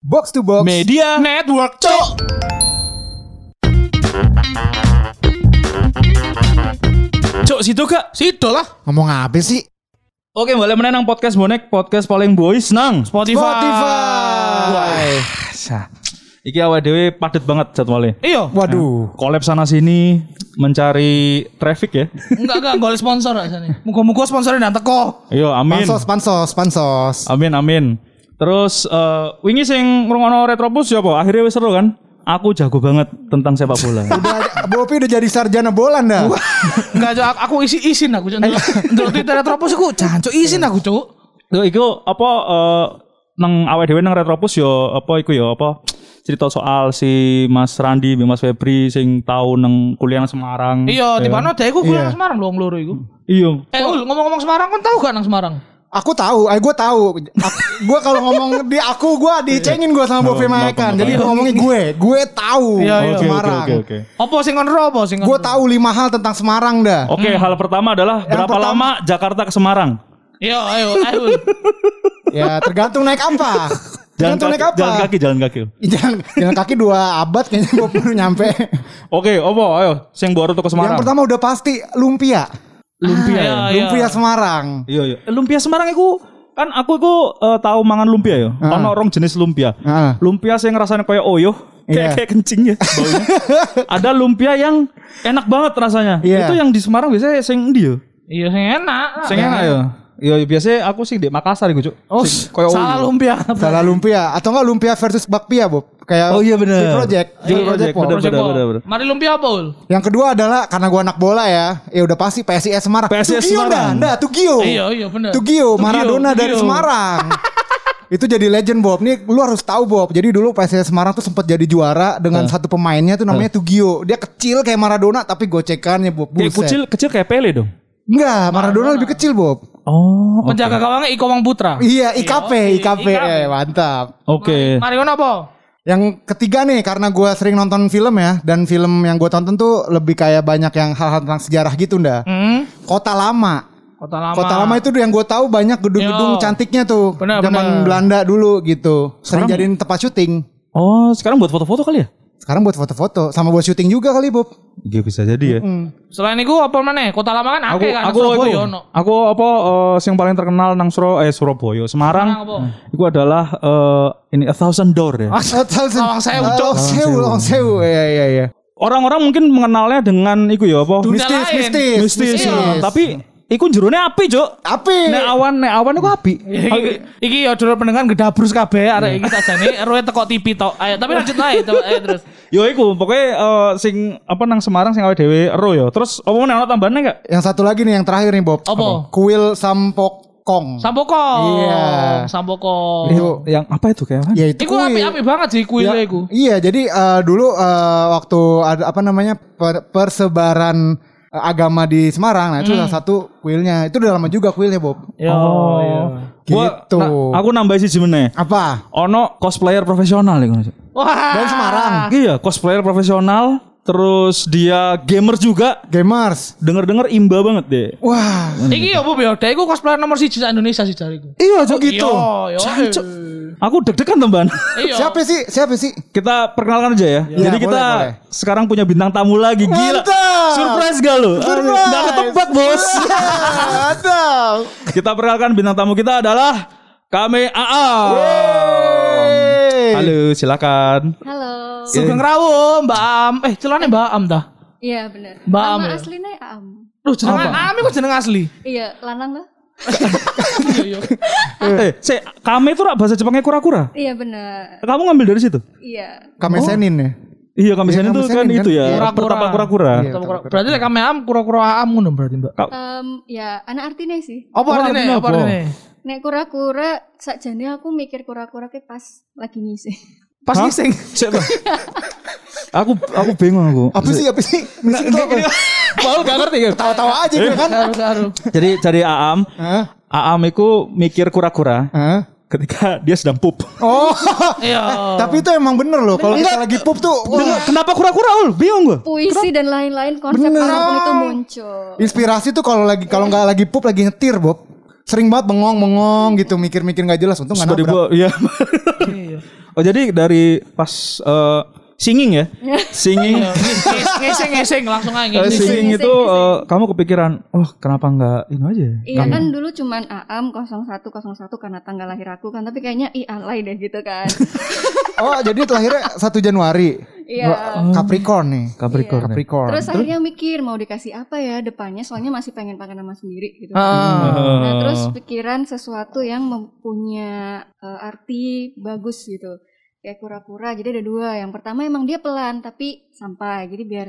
Box to box. Media Network, cok. Cok situ kak Sido lah. Ngomong apa sih? Oke balik menenang podcast bonek Podcast paling boys nang Spotify. Spotify. Sa. Iki awal dewe padet banget jadwalnya Iya. Waduh. Collab sana sini Mencari traffic ya Enggak enggak golek sponsor aja nih. Muga-muga sponsornya nang teko. Yo amin Pansos, pansos, pansos. Amin amin Terus eh, Wingi sing ngrungokno Retropus ya apa Akhirnya wis seru kan Aku jago banget tentang sepak bola Udah, Bopi udah jadi sarjana bola dah. Enggak, Cok. aku isi isin aku. Cok. Untuk Twitter Retropus aku jancuk isin aku, Cuk. Yo iku apa eh, nang awake dhewe nang Retropus yo apa iku yo apa cerita soal si Mas Randi Mas Febri sing tau nang kuliah nang Semarang. Iya, deh aku kuliah Iya. nang Semarang lho loro iku. Iya. Eh, ngomong-ngomong Semarang kan tahu gak nang Semarang? Aku tahu, eh gue tahu. Gue kalau ngomong di aku gue dicengin gue sama Bopi Maekan. Jadi ngomongin gue, gue tahu Iya, iya. Oke oke Semarang. oke oke. Apa sing ngono apa sing Gue tahu lima hal tentang Semarang dah. Oke, hal pertama adalah berapa pertama- lama Jakarta ke Semarang? Iya, ayo, ayo. Ya tergantung naik apa. Jalan Tergantung kaki, naik apa. jalan kaki, jalan kaki. Jalan, jalan kaki dua abad kayaknya gue baru nyampe. Oke, opo ayo sing baru tuh ke Semarang. Yang pertama udah pasti lumpia. Lumpia. ya? Ah, iya. Lumpia Semarang. Iya iya. Lumpia Semarang iku kan aku iku eh, tahu mangan lumpia ya. Ono rong jenis lumpia. Heeh. Lumpia sing rasanya kayak oyo, kayak Iya. kayak kencing ya baunya. Ada lumpia yang enak banget rasanya. Iya. Itu yang di Semarang biasanya sing ndi ya? Iya, sing enak. Sing enak ya. Iya, biasanya aku sih di Makassar iku, Cuk. Oh, Sing kayak salah lumpia. Salah lumpia atau enggak lumpia versus bakpia, Bob? Kayak Oh iya benar. Di project, di Iya, project, benar, Project benar, Pop. benar, benar. Mari lumpia apa, Ul? Yang kedua adalah karena gua anak bola ya, ya udah pasti PSIS Semarang. PSIS Tugio Semarang. dah, Tugio. Iya, iya bener. Tugio, Maradona dari Tugio. Semarang. itu jadi legend Bob. Nih lu harus tahu Bob. Jadi dulu PSIS Semarang tuh sempat jadi juara dengan satu pemainnya tuh namanya Tugio. Dia kecil kayak Maradona tapi gocekannya Bob. Buset. kecil kecil kayak Pele dong. Enggak, Maradona lebih kecil Bob. Oh, Penjaga gawangnya Iko Mang Putra. Iya, IKP, IKP. IKP. Eh, mantap. Oke. Mari ngono apa? Yang ketiga nih karena gua sering nonton film ya dan film yang gua tonton tuh lebih kayak banyak yang hal-hal tentang sejarah gitu ndah. Hmm. Kota lama. Kota lama. Kota lama itu yang gue tahu banyak gedung-gedung Yo. cantiknya tuh Benar, zaman benar. Belanda dulu gitu. Sering jadiin tempat syuting. Oh, sekarang buat foto-foto kali ya? Sekarang buat foto-foto sama buat syuting juga kali Bob. Iya bisa jadi ya. Selain itu apa mana? Kota lama kan aku akeh kan aku Surabaya aku, aku apa eh, yang paling terkenal nang Suro eh Surabaya Semarang Semarang apa? itu adalah eh, ini a thousand door ya Oh, Lawang Sewu, Cok. Sewu, Lawang Sewu. Iya iya iya. orang-orang mungkin mengenalnya dengan itu ya apa Dunia Mistis, lain. mistis, mistis mistis. ya. tapi iku jerone api Cuk Api. nek awan nek awan iku api Iki, iki ya dulur pendengar gedabrus kabeh arek iki tak jane eroe teko TV tok. Ayo, tapi lanjut ae ayo terus. yo iku pokoknya eh, sing apa nang Semarang sing awake dhewe ero ya terus apa meneh ono tambahane enggak Yang satu lagi nih yang terakhir nih Bob. Apa? Kuil Sampokong. Sampokong. Iya. Sampokong. Itu yang apa itu kayak apa ya itu Iku kuil. apik-apik banget sih kuilnya Ya, iku. Iya, jadi eh, dulu eh, waktu ada apa namanya per- persebaran agama di Semarang, nah itu Hmm. salah satu kuilnya. Itu udah lama juga kuilnya, Bob. Yo, iya. Gua, Gitu. na- aku nambah siji meneh Apa? ono cosplayer profesional Cuk. Wah. Dari Semarang. Iya, cosplayer profesional, terus dia gamer juga. Gamers. Dengar-dengar imba banget deh. Wah. Iki ya Bu ya, dia iku cosplayer nomor 1 Indonesia sih jariku. Iya, Oh gitu. Yo, yo. Cancuk. Aku deg-degan teman. Iya. Siapa sih? Siapa sih? kita perkenalkan aja ya. Iya, Jadi kita boleh, boleh. sekarang punya bintang tamu lagi. Gila. Mantap. Surprise gak lo? Surprise. Gak ketebak bos. Ada. kita perkenalkan bintang tamu kita adalah Kame AA. Halo, silakan. Halo. Sugeng Rawo, Mbak Am. Eh, celane Mbak Am dah. Iya bener. Mbak Am Nama ya? aslinya Am. Loh, jeneng Am iku jeneng asli. Iya, lanang lah. Iya, iya. Eh, se Kame itu rak bahasa Jepangnya kura-kura. Iya bener. Kamu ngambil dari situ? Iya. Kamesenin ya. Iya, Kame Iya, Senin itu Kame kan Senin kan. itu ya. Kura-kura. Pertapa kura-kura. Iya. Berarti kame Am kura-kura Am ngono berarti, Mbak. Em, ya anak artinya sih. Apa Oh, artinya? apa? artinya? Nek kura-kura sakjane aku mikir kura-kura ke pas lagi ngisi. Pas Hah? ngising. Siapa? aku aku bingung aku. Apa sih? Apa sih? Misi itu apa? Mau gak ngerti ya? Tahu-tahu aja gitu kan. Karo. Jadi dari Aam, Hah? Aam itu mikir kura-kura ketika dia sedang pup. Oh, Iya. tapi itu emang bener loh. Kalau kita lagi pup tuh, Kenapa kura-kura ul? Bingung gue. Puisi dan lain-lain konsep Bener. apa pun itu muncul. inspirasi tuh kalau lagi kalau nggak lagi pup lagi nyetir, Bob. Sering banget bengong-bengong gitu, mikir-mikir nggak jelas. Untung nggak nabrak. Tiba-tiba, iya. Oh jadi dari pas eh, singing ya, singing, Ngeseng-ngeseng langsung aja eh, ngeseng. singing Ngeseng, itu ngeseng. eh, kamu kepikiran, oh kenapa nggak ini aja? ya? Iya kan dulu cuman AM 0101 karena tanggal lahir aku kan tapi kayaknya ih alay deh gitu kan. Oh, jadi lahirnya 1 Januari. Iya. Capricorn nih. Capricorn. ya? Capricorn. Terus akhirnya mikir mau dikasih apa ya depannya soalnya masih pengen pakai nama sendiri gitu. Ah. Nah, terus pikiran sesuatu yang mempunyai eh, arti bagus gitu. Kayak kura-kura. Jadi ada dua. Yang pertama emang dia pelan tapi sampai. Jadi biar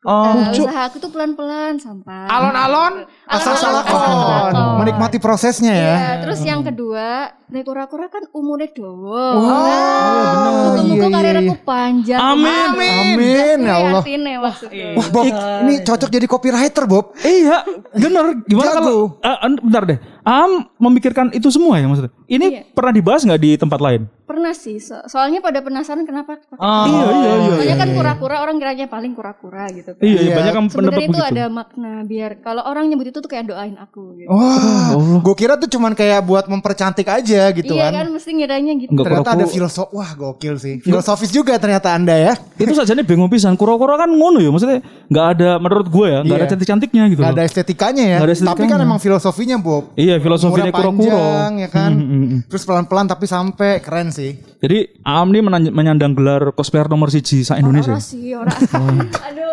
Oh, eh, usaha aku tuh pelan-pelan sampai. Alon-alon, asal salakon. Menikmati prosesnya ya. Iya, terus yang kedua, nek kura-kura kan umurnya dawa. Wah, nah, bener. muga-muga Iya, iya, karirku iya. panjang. Amin. Amin ya Allah. Artinya maksudnya. Wah, Bob, ini cocok jadi copywriter, Bob. Iya, bener. Gimana kalau eh, en- bentar deh. Am memikirkan itu semua ya maksudnya. Ini Iya. pernah dibahas nggak di tempat lain? Pernah sih, so- soalnya pada penasaran kenapa. Ah. Iya, iya, iya. Soalnya kan kura-kura orang kiranya paling kura-kura gitu kan. Iya, iya, Iya. banyak yang pendapat Sebenarnya itu begitu. ada makna biar kalau orang nyebut itu tuh kayak doain aku gitu. Wah, gue kira tuh cuman kayak buat mempercantik aja gitu iya kan. kan mesti ngiranya gitu. Enggak Ternyata ada kura-kura. filosof, wah gokil sih. Filosofis juga ternyata anda ya. Itu saja nih bingung pisan. Kura-kura kan ngono ya, maksudnya nggak ada menurut gue ya, nggak ada Iya. cantik-cantiknya gitu. Gak ada estetikanya ya. Nggak ada Tapi kan estetikanya. emang filosofinya Bob. Iya, filosofinya Umurnya kura-kura. panjang, ya kan. Hmm, hmm, hmm. Terus pelan-pelan tapi sampai keren sih. Jadi Am nih menan- menyandang gelar cosplayer nomor siji sa Indonesia. Orang sih, orang. Aduh, aku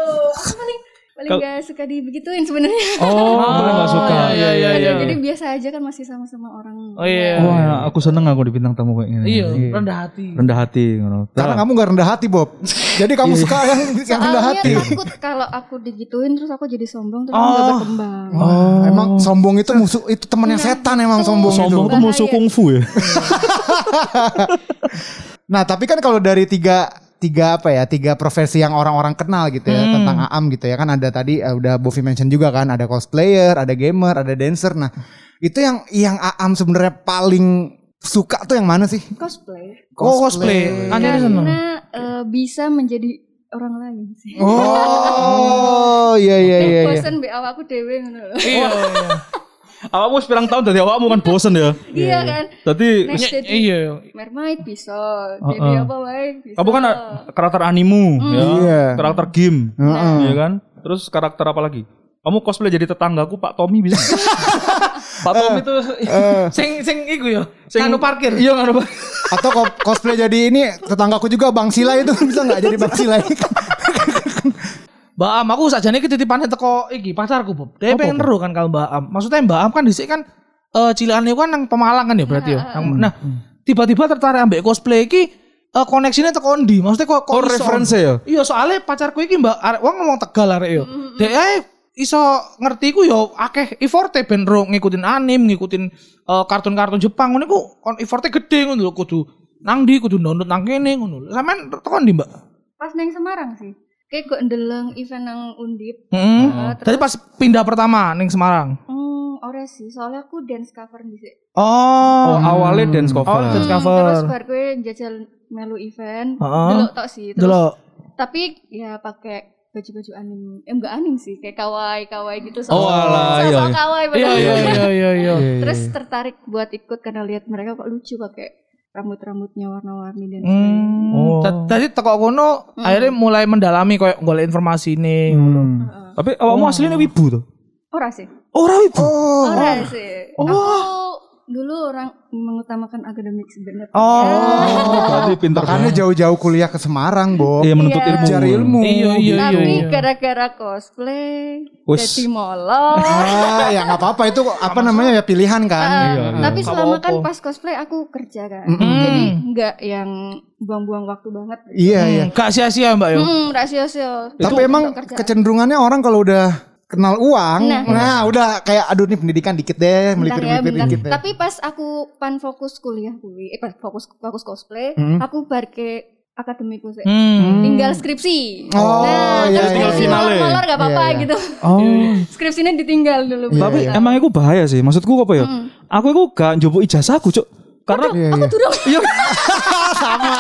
paling paling Kal- gak suka dibegituin sebenarnya. Oh, boleh nggak suka. Iya, iya, Aduh, iya. Jadi biasa aja kan masih sama-sama orang. Oh iya. Wah, aku seneng aku di bintang tamu kayak gini. Iya, rendah hati. Rendah hati ngono. Karena kamu gak rendah hati Bob. Jadi kamu Iya. suka yang, yang rendah Soalnya hati. takut kalau aku digituin terus aku jadi sombong terus Oh. nggak berkembang. Wah, emang sombong itu musuh itu temannya setan emang sombong, sombong itu. musuh kungfu ya. Nah, tapi kan kalau dari tiga tiga apa ya tiga profesi yang orang-orang kenal gitu ya tentang Aam gitu ya kan ada tadi eh, udah Bovi mention juga kan ada cosplayer, ada gamer, ada dancer. Nah itu yang yang Aam sebenarnya paling suka tuh yang mana sih? Cosplay. Oh, cosplay. Anjir seneng. Karena eh, bisa menjadi orang lain sih. Oh iya iya iya. iya. Bosen be awakku dhewe ngono lho. Iya, iya. Awakmu sepirang tahun dari awakmu kan bosen ya. Iya kan. Tadi Next jadi Iya. mermaid bisa, jadi apa wae bisa. kamu kan karakter animu ya, Iya. karakter game, Heeh. ya kan? Terus karakter apa lagi? Kamu cosplay jadi tetanggaku Pak Tommy bisa? Pak Tommy tuh Sing sing iku yo. Sing anu parkir. iya nggak ada Atau cosplay jadi ini tetanggaku juga Bang Sila itu bisa nggak jadi Bang Sila? Mbak Am, aku sajane iki titipane teko iki pacarku, Bob. Dia pengen neru kan kalau Mbak Am. Maksudnya Mbak Am kan dhisik kan eh cilikane kan nang Pemalang kan ya berarti ya. Nang- Nah, tiba-tiba tertarik ambek cosplay iki eh koneksinya teko ndi? Maksudnya kok kok Oh, referensi ya? Iya, soalnya pacarku iki Mbak arek wong ngomong Tegal arek yo. Dek ae iso ngerti ku yo akeh efforte ben ro ngikutin anim, ngikutin eh, kartun-kartun Jepang ngono iku kon efforte gede ngono lho kudu nang ndi kudu download nang kene ngono. Sampeyan teko ndi, Mbak? Pas neng Semarang sih. Kayak gue ndeleng event nang Undip. Heeh. Heeh, Tadi pas pindah pertama ning Semarang. Hmm, ora sih, soalnya aku dance cover dhisik. Oh, Oh, awalnya dance cover. Oh, dance Hmm, cover. Terus bar gue jajal melu event. Heeh. Delok tok sih. Terus, Delok. Tapi ya pakai baju-baju anim. Eh enggak anim sih, kayak kawaii kawaii gitu. Oh, alah, iya, Sosok iya. kawaii Iya iya iya iya iya. Terus tertarik buat ikut karena lihat mereka kok lucu pakai rambut-rambutnya warna-warni dan Hmm. Oh. Ta- Tadi teko kono akhirnya mulai mendalami kayak golek informasi ini. Heeh. Tapi awakmu aslinya wibu tuh. Ora sih. Ora wibu. Oh, Ora sih. Aku dulu orang mengutamakan akademik sebenarnya. Oh. Oh, berarti pintar makanya banget. jauh-jauh kuliah ke Semarang, Bob. Iya menuntut Iya. ilmu. Cari ilmu. Iya iya iya. Tapi iya. gara-gara cosplay Wes. jadi molor. Ah, ya nggak apa-apa itu apa namanya ya pilihan kan. Ah, Iya, iya. Tapi selama kan pas cosplay aku kerja kan. Mm-mm. Jadi nggak yang buang-buang waktu banget. Iya, iya. Hmm, Gak sia-sia Mbak yo. Hmm, rahasia Tapi emang kecenderungannya orang kalau udah kenal uang, nah, Nah. udah kayak aduh nih pendidikan dikit deh, Bentar ya, bentar. dikit deh. Tapi pas aku pan fokus kuliah kuwi, eh pas fokus fokus cosplay, Hmm. aku bar ke akademiku sih. Hmm. Tinggal skripsi. Oh, nah, iya, terus iya, kalau iya. finale. molor gak apa-apa Iya, iya. gitu. Oh. Skripsinya ditinggal dulu. Tapi Iya, emang itu bahaya sih. Maksudku apa ya? Hmm. Aku itu gak njupuk ijazahku, Cuk. Karena Iya, iya. Iya. Sama.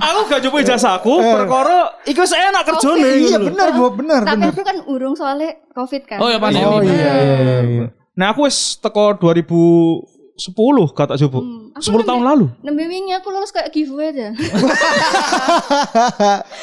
aku gak njupuk ijazahku, perkara iku wis enak kerjane. Iya gitu loh. benar, Bob, benar, Tapi aku kan urung soalnya covid kan. Oh, ya, pandemi. Oh iya, iya, iya, iya. Nah, aku wis teko 2010 gak tak njupuk. Hmm, 10 tahun lalu. Nembe wingi aku lulus kayak giveaway aja.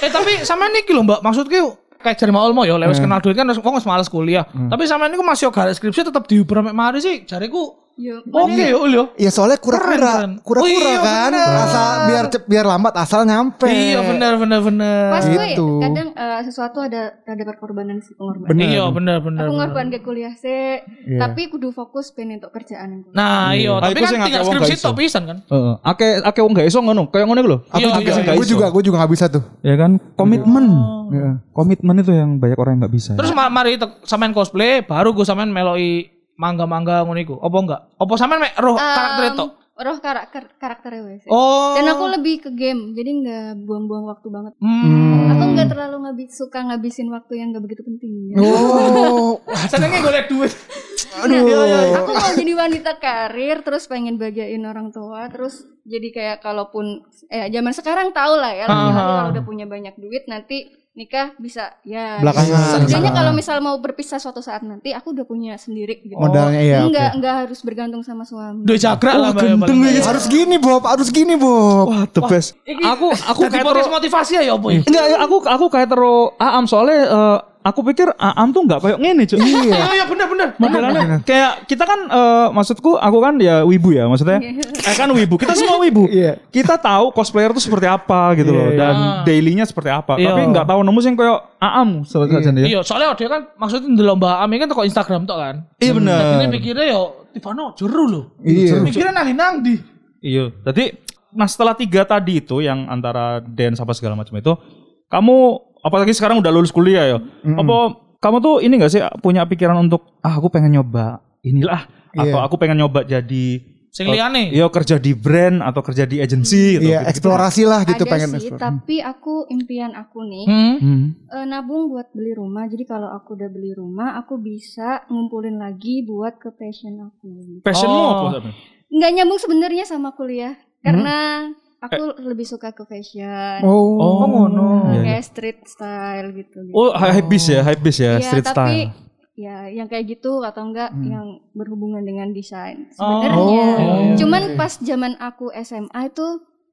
Eh tapi sama ini lho Mbak, maksudku kayak jari mau ya lewat kenal duit kan wong males kuliah. Tapi sama ini masih gak skripsi tetap diuber mek mari sih. Jariku Yo, oke ya Ul yo. Ya soalnya kura-kura, kura-kura Oh iya, kan, bener. asal biar cep, biar lambat asal nyampe. Iya benar benar benar. Pas gue Gitu. kadang eh, sesuatu ada ada perkorbanan sih pengorbanan. Bener. Iya benar benar. Aku ngorban ke kuliah sih, tapi kudu fokus pengen untuk kerjaan. Nah, iya, Ah, tapi iku kan tinggal skripsi gak tok pisan kan. Heeh. Ake ake wong gak iso ngono, kayak ngono iku lho. Aku Iya, juga, iya, iya. gue juga, gue juga gak bisa tuh. Ya kan komitmen. Iya. Komitmen itu yang banyak orang yang nggak bisa. Terus ma- mari sampean cosplay, baru gue sampean meloi mangga-mangga ngono iku. Apa enggak? Apa sampean mek roh karakter itu? roh karakter karakternya wes. Oh. Dan aku lebih ke game, jadi nggak buang-buang waktu banget. Hmm. Aku nggak terlalu ngabis suka ngabisin waktu yang nggak begitu penting. Ya. Oh, Senengnya golek duit. aduh. Aku mau jadi wanita karir, terus pengen bahagiain orang tua, terus jadi kayak kalaupun eh zaman sekarang tau lah ya, laki-laki kalau udah punya banyak duit nanti nikah bisa ya. Belakangan. Setidaknya Belakangan. kalau misal mau berpisah suatu saat nanti, aku udah punya sendiri. Gitu. Modalnya oke. Enggak, enggak harus bergantung sama suami. Duit cakra lah ya, paling gendeng enggak. Harus gini Bob, harus gini Bob. Wah, the best. Aku aku kayak terus motivasi ya apa ya? Enggak, aku aku kayak terus Aam soalnya eh, aku pikir Aam tuh enggak kayak ngene, Cuk. Iya iya bener bener. Modelannya kayak kita kan eh, maksudku aku kan ya wibu ya maksudnya. Eh kan wibu. Kita semua wibu. Iya. Kita tahu cosplayer tuh seperti apa gitu loh Iya, dan iya. dailynya seperti apa. Iya. Tapi enggak tahu nemu sing kayak Aam saja ya. Iya, soalnya dia kan maksudnya di lomba Ami kan toko Instagram tok kan. Iya benar. Ini pikirnya yo Tivano juru loh. Iya. Mikirnya nang nang di. Iya. Jadi nah setelah tiga tadi itu yang antara dance apa segala macam itu, kamu apalagi sekarang udah lulus kuliah ya. Apa kamu tuh ini gak sih punya pikiran untuk ah aku pengen nyoba inilah atau Iya. aku pengen nyoba jadi Sing liyane. Iya kerja di brand atau kerja di agency gitu. Iya, Gitu-gitu. eksplorasi lah gitu Ada pengen sih, eksplor. tapi aku impian aku nih Hmm. Hmm. eh, nabung buat beli rumah. Jadi kalau aku udah beli rumah, aku bisa ngumpulin lagi buat ke passion aku. Passionmu Oh. apa? Sabi? Nggak nyambung sebenarnya sama kuliah, karena aku lebih suka ke fashion, Oh, Oh, ngono. Iya, iya. kayak street style gitu. gitu. Oh, hype bis ya, hype bis ya, Iya, street tapi style. ya yang kayak gitu atau enggak Hmm. yang berhubungan dengan desain. Oh. Sebenarnya, Oh, iya, iya, cuman iya. pas zaman aku SMA itu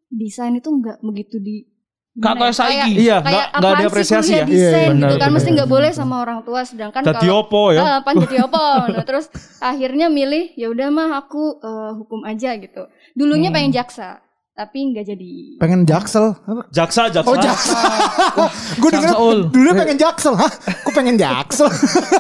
desain itu enggak begitu di Gak gimana kayak ya, saiki. Iya, kayak nggak nggak ada apresiasi ya. desain Iya, gitu benar, kan benar, mesti nggak boleh sama orang tua sedangkan Dadi kalau opo ya? Ah, pan jadi apa nah, terus akhirnya milih ya udah mah aku eh, hukum aja gitu dulunya Hmm. pengen jaksa tapi nggak jadi pengen jaksel. Jaksa, jaksa. Oh, jaksel. Gue denger dulu pengen jaksel. Hah? Gue pengen jaksel.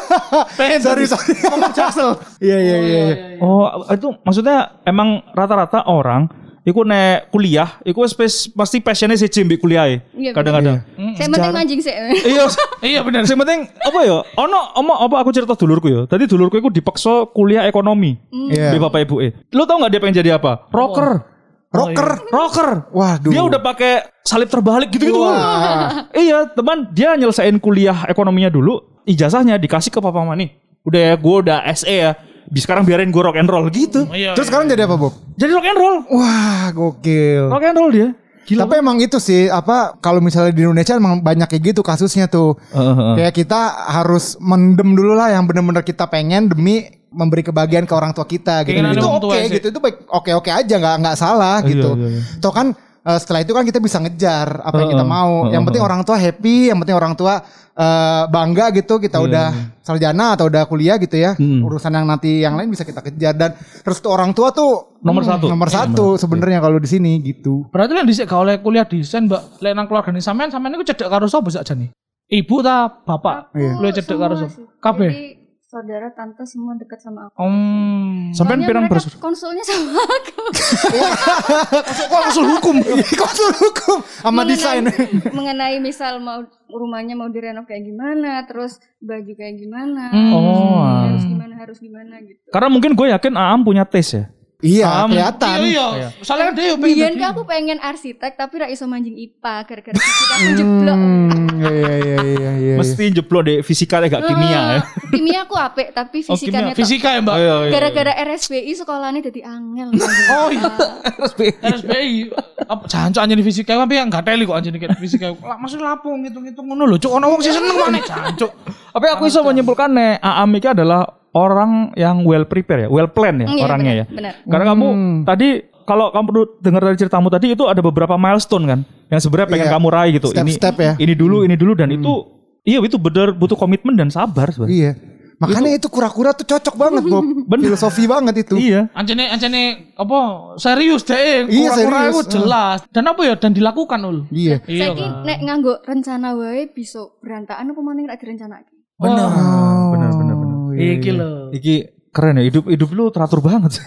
Pengen sorry, sorry. jaksel. Iya, iya, iya. iya. Oh, itu maksudnya emang rata-rata orang iku nek kuliah, iku wis pes- pasti passionnya sih mbek kuliah Iya, bener. Kadang-kadang. saya penting mancing sih Iya, Iya bener. Sing penting apa ya? Ono ono apa aku cerita dulurku ya. Tadi dulurku iku dipaksa kuliah ekonomi. Iya. Di bapak ibu e. Lu tau gak dia pengen jadi apa? Rocker. Rocker. Rocker. Waduh. Dia udah pakai salib terbalik gitu-gitu. Wah. iya, teman, dia nyelesain kuliah ekonominya dulu, ijazahnya dikasih ke papa mama nih. Udah ya, gue udah SE ya. Bi sekarang biarin gue rock and roll gitu. Iya. Terus sekarang jadi apa, Bob? Jadi rock and roll. Wah, gokil. Rock and roll dia. Gila. Tapi emang itu sih apa kalau misalnya di Indonesia emang banyak kayak gitu kasusnya tuh. Kayak kita harus mendem dulu lah yang bener-bener kita pengen demi memberi kebahagiaan ke orang tua kita gitu. Keinginan Itu oke sih. gitu. Itu baik oke-oke aja nggak nggak salah Iya, gitu. iya, iya. Toh kan eh, setelah itu kan kita bisa ngejar apa yang kita Heeh, mau. Yang heeh, penting orang tua happy, yang penting orang tua eh, bangga gitu kita Iya, udah sarjana atau udah kuliah gitu ya. Hmm. Urusan yang nanti yang lain bisa kita kejar dan terus tuh orang tua tuh Nomor hmm, satu. Nomor satu sebenarnya kalau di sini gitu. Berarti lah dhisik gak oleh kuliah desain, Mbak. Lek nang keluarga sampean sampean niku cedek karo sapa sih nih? Ibu ta bapak? Iya. Lu cedek karo sapa? Kabeh. Saudara tante semua dekat sama aku Om. Sampai Soalnya pirang mereka bersus. konsulnya sama aku Kok konsul hukum? konsul hukum sama desain. mengenai misal mau rumahnya mau direnov kayak gimana terus baju kayak gimana Hmm. Oh. harus gimana harus gimana gitu Karena mungkin gue yakin Aam punya tes ya. Iya, Am- kelihatan. Iya iya. Soalnya kan dia yo pengen aku pengen arsitek tapi ra iso manjing IPA gara-gara fisika aku jeblok. Hmm, iya iya iya iya iya. Mesti jeblok deh fisika gak kimia ya. Eh, Kimia aku apik tapi Oh, fisikanya tok. Fisika ya, Mbak. Iya, iya. Gara-gara RSBI sekolahnya jadi angel. Oh iya. RSBI apa jancuk anjir di fisika tapi yang gak teli kok anjir fisika. Lah maksud lapo ngitung-ngitung ngono lho, cuk ono wong sih seneng maneh jancuk. Tapi aku bisa menyimpulkan nih Aam ini adalah orang yang well prepare ya, well plan ya Iya, orangnya benar, ya. Benar. Karena kamu Hmm. tadi kalau kamu dengar dari ceritamu tadi itu ada beberapa milestone kan yang sebenarnya pengen Iya. kamu raih gitu. Step-step ya. Ini dulu, ini dulu dan itu iya itu benar butuh komitmen dan sabar sebenarnya. Iya. Makanya itu kura-kura tuh cocok banget, Bob. Filosofi banget itu. Iya. Anjene anjene apa serius deh. Iya, Kura-kura itu jelas. Dan apa ya dan dilakukan ul. Iya. Iya Saiki nek nganggo rencana wae bisa berantakan apa maning rak direncanake. Bener. bener, bener, bener. Oh, iya, Iki iya. lho. Iki keren ya hidup hidup lu teratur banget. sih.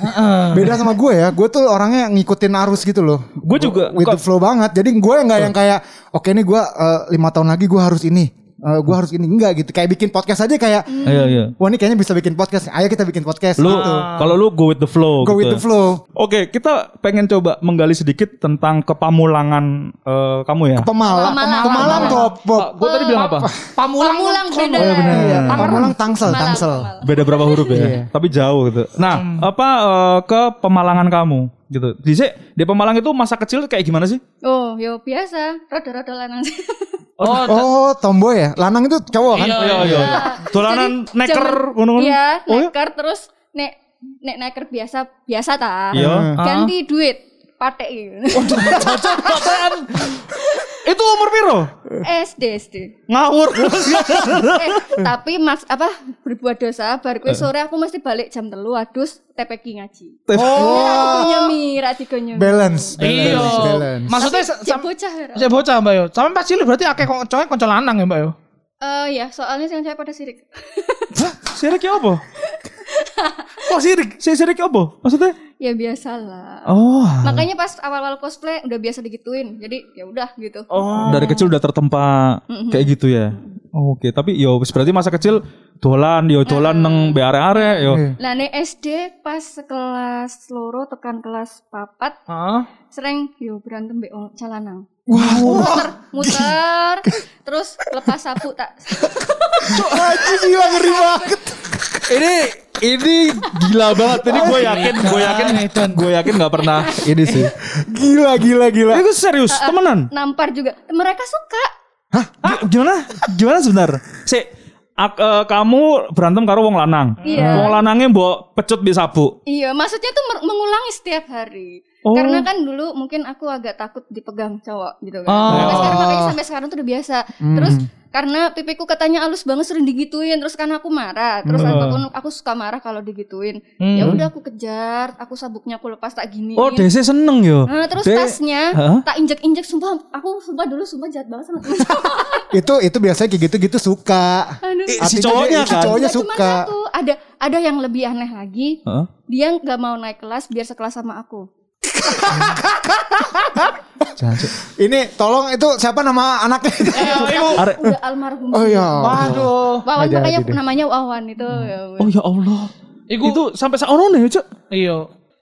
Beda sama gue ya, gue tuh orangnya ngikutin arus gitu loh. Gue juga With the flow banget. Jadi gue nggak yang kayak, oke nih gue eh, lima tahun lagi gue harus ini, Eh, gue harus ini enggak gitu. Kayak bikin podcast aja kayak, Iya iya. wah ini kayaknya bisa bikin podcast. Ayo kita bikin podcast. Lu gitu. kalau lu go with the flow. Go gitu. with the flow. Oke, kita pengen coba menggali sedikit tentang kepamulangan eh, kamu ya. Pemalang, Pemalang. pemalang kok, Bob. Gue tadi bilang apa? Pamulang. Pamulang beda. Oh, benar. Iya, Pamulang tangsel, tangsel. Beda berapa huruf ya? Tapi jauh gitu. Nah, apa eh, ke pemalangan kamu gitu. Di di Pemalang itu masa kecil kayak gimana sih? Oh, yo biasa, rada-rada lanang sih. Oh, Oh, tomboy ya? Lanang itu cowok kan? Iya, Iya, iya. Dolanan Jadi, neker ngono-ngono. Iya, Oh, iya? neker terus nek nek neker biasa biasa ta. Iya. Ganti duit patek gitu. Itu umur piro? SD SD. Ngawur. eh, tapi mas apa berbuat dosa bar kue sore aku mesti balik jam telu adus TPK ngaji. Oh, nyemi ra digo nyemi. Balance, balance, Iya. balance. Maksudnya Cek sam- bocah ya. Saya bocah Mbak yo. Sampai pas cilik berarti akeh kok cowok kanca lanang ya Mbak yo. Eh ya, soalnya sing cewek pada sirik. Sirik ya apa? Kok sirik? Si sirik ya apa? Maksudnya? ya biasalah. Oh. Makanya pas awal-awal cosplay udah biasa digituin. Jadi ya udah gitu. Oh. Dari kecil udah tertempa kayak gitu ya. Oke, tapi yo wis berarti masa kecil dolan yo dolan neng be are-are yo. Iya. Nah, nek SD pas kelas loro tekan kelas papat Heeh. sering yo berantem be wong calanang. Wow. Muter, muter, terus lepas sapu tak. Anjing gila ngeri banget. Ini ini gila banget. Ini gue yakin, gue yakin, gue yakin nggak pernah ini sih. Gila, gila, gila. Ini serius, temenan. Nampar juga. Mereka suka. Hah? Gi- Gimana? Gimana sebentar? Si ak- eh, kamu berantem karo wong lanang. Iya. Wong lanangnya mbok pecut di sabu. Iya, maksudnya tuh mengulangi setiap hari. Oh. Karena kan dulu mungkin aku agak takut dipegang cowok gitu kan. Oh. Sampai sekarang makanya sampai sekarang tuh udah biasa. Terus karena pipiku katanya halus banget sering digituin, terus karena aku marah. Terus Hmm. apa pun aku suka marah kalau digituin. Hmm. Ya udah aku kejar, aku sabuknya aku lepas tak gini. Oh, Desi seneng yo. Nah, terus De- tasnya Hah? tak injek-injek sumpah aku sumpah dulu sumpah jahat banget sama temen. Itu itu biasanya kayak gitu-gitu suka. Aduh. Eh, si cowoknya dia- si kan? cowoknya Nggak cuma suka. satu, ada ada yang lebih aneh lagi. Hah? Dia nggak mau naik kelas biar sekelas sama aku. Ini tolong itu siapa nama anaknya? Are- Udah almarhum. Oh iya. Waduh. Wawan makanya namanya Wawan itu. ya ampun. Oh ya Allah. Iku Itu sampai saat ono nih, Cuk. iya.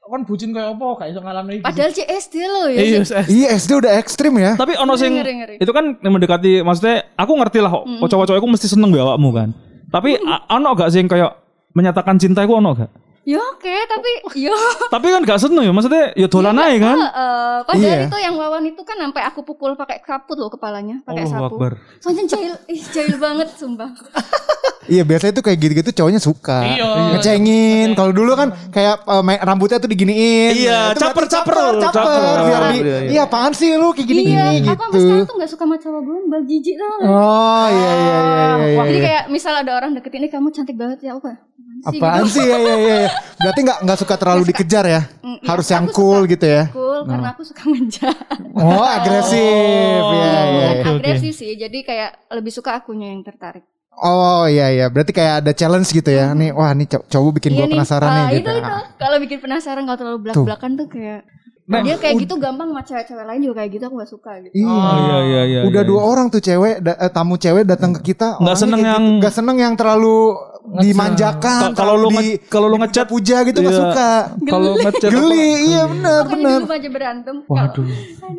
Kan bucin kayak apa gak iso ngalami iki. Padahal CSD loh ya. Iya, sih. eh. Iya SD udah ekstrim ya. Tapi ono sing Ngeri, ngeri. itu kan yang mendekati maksudnya aku ngerti lah kok cowok-cowok aku mesti seneng be awakmu kan. Tapi a- ono gak sing kayak menyatakan cinta iku ono gak? Ya oke, tapi yo. Tapi kan gak seneng ya maksudnya ya dolan aja kan. Heeh, padahal Iya. itu yang Wawan itu kan sampai aku pukul pakai kaput loh kepalanya, pakai Allahu sapu. Akbar. Soalnya jahil, ih jahil banget sumpah. Iya biasanya tuh kayak gitu-gitu cowoknya suka. Iya. Ngecengin. Kalau dulu kan kayak eh, main- rambutnya tuh diginiin. Iya, Itu caper, caper. caper. Biar di, Iya, iya. iya apaan sih lu kayak gini-gini iya, gitu. aku sampai sekarang tuh gak suka sama cowok gombal, jijik tau? Oh iya iya iya iya. Jadi iya. kayak misal ada orang deketin ini kamu cantik banget ya, apa? Apaan sih ya ya ya. ya. Berarti nggak nggak suka terlalu dikejar ya. Mm, iya, Harus yang suka. cool gitu ya. Cool, karena aku suka menjat. Oh agresif. Iya iya. iya. Agresif sih, jadi kayak lebih suka akunya yang tertarik. Oh iya iya. Berarti kayak ada challenge gitu ya. Nih wah nih cowok bikin gua penasaran ah, nih itu, gitu. itu. Kalau bikin penasaran kalau terlalu belak-belakan tuh kayak dia kayak gitu gampang sama cewek-cewek lain juga kayak gitu aku gak suka gitu. Iya. Oh iya iya iya. Udah iya. dua orang tuh cewek da- eh, tamu cewek datang ke kita Nggak orangnya seneng yang- gitu. nggak seneng yang terlalu dimanjakan Ka- kalau lu kalau lu ngecat puja gitu nggak Iya. suka Kalau ngechat geli iya benar benar aja berantem. Waduh.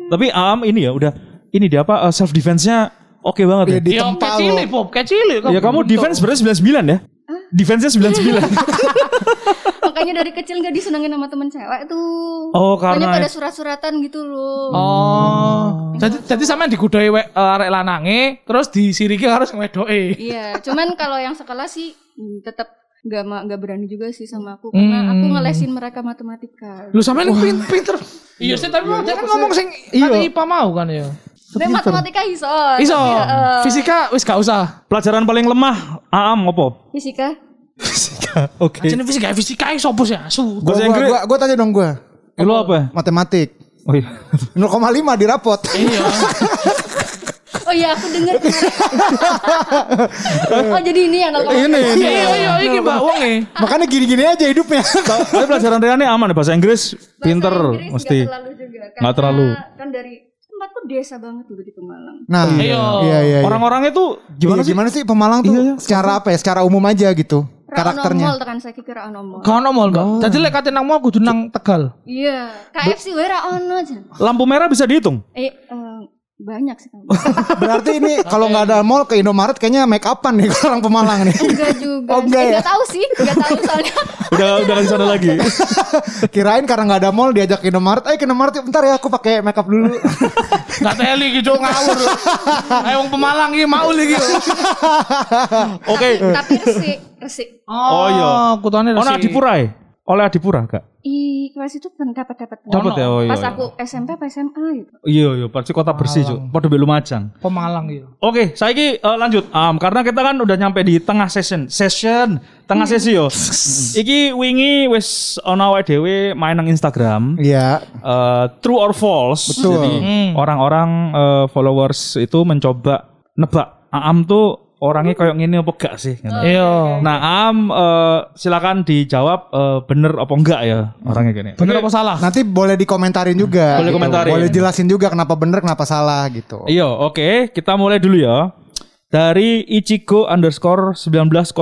Tapi Am ini ya udah ini dia apa self defense-nya oke banget ya. Di cilik, Bob, kayak cilik. Ya kamu defense sebenarnya 99 ya? Defense-nya 99. Makanya dari kecil gak disenengin sama temen cewek tuh. Oh, Makanya karena pada surat-suratan gitu loh. Oh. Jadi jadi sampean digodhoi we- eh, arek lanange terus disiriki harus wedoke. Iya, cuman kalau yang sekelas sih hmm, tetap nggak ma- nggak berani juga sih sama aku karena aku Hmm. ngelesin mereka matematika. Lu sampe ini pin- pinter. Iya sih tapi dia kan ngomong sing kata IPA mau kan ya. Nek matematika iso. Iso. tapi, eh, Fisika wis gak usah. Pelajaran paling lemah Aam apa? fisika. Oke. Jenis fisika fisika iso bos ya. Su. Gua, Bahasa gua, Inggris. gua, gua tanya dong gua. Eh, Lu apa? Matematik. Oh iya. 0,5 di rapot. Iya. Oh iya aku dengar. oh jadi ini yang nol Ini, ini. Iya iya iki Mbak wong e. Makanya gini-gini aja hidupnya. Tapi pelajaran Riane aman ya bahasa Inggris pinter mesti. Nggak terlalu juga. Nggak karena terlalu. Kan dari tempatku desa banget dulu di Pemalang. Nah, Iya. iya iya. iya. Orang-orangnya tuh gimana gimana sih? sih? Gimana sih Pemalang tuh secara apa ya? Secara umum aja gitu karakternya. Mall tekan saya kira ono mall. Gak ono mall Mbak. Dadi lek kate nang mall kudu nang Tegal. Iya, KFC wae ra ono aja. Lampu merah bisa dihitung. Eh, eh, banyak sih. Berarti ini kalau nggak ada mall ke Indomaret kayaknya make upan nih orang Pemalang nih. enggak juga. Oh, enggak Eh, ya? enggak tahu sih, enggak tahu soalnya. Udah udah ke sana lagi. Kirain karena nggak ada mall diajak ke Indomaret. Eh ke Indomaret yuk, bentar ya aku pakai make up dulu. Gak teli gitu ngawur. Ayo wong Pemalang iki mau lagi. Oke. Tapi resik, resik. Oh, iya. Kutane Ono Adipura ya? Oleh Adipura gak? I kelas itu kan dapat dapat. Dapat ya, oh iya. Pas iya. aku SMP apa SMA gitu. Iya, iya, pasti kota bersih, Cuk. Padha mbek Lumajang. Pemalang iya. Oke, saiki eh, lanjut. Am, karena kita kan udah nyampe di tengah session. Session, tengah sesi yo. Iki wingi wis ono awake dhewe main nang Instagram. Iya. eh, true or false. Betul. Jadi Hmm. orang-orang eh, followers itu mencoba nebak Aam tuh orangnya kayak gini apa enggak sih? gitu. Iya. Nah, Aam eh, silakan dijawab eh, bener apa enggak ya orangnya gini. Bener apa salah? Nanti boleh dikomentarin juga. Boleh gitu. komentarin. Boleh jelasin juga kenapa bener kenapa salah gitu. Iya, oke. Kita mulai dulu ya. Dari Ichigo underscore 1905.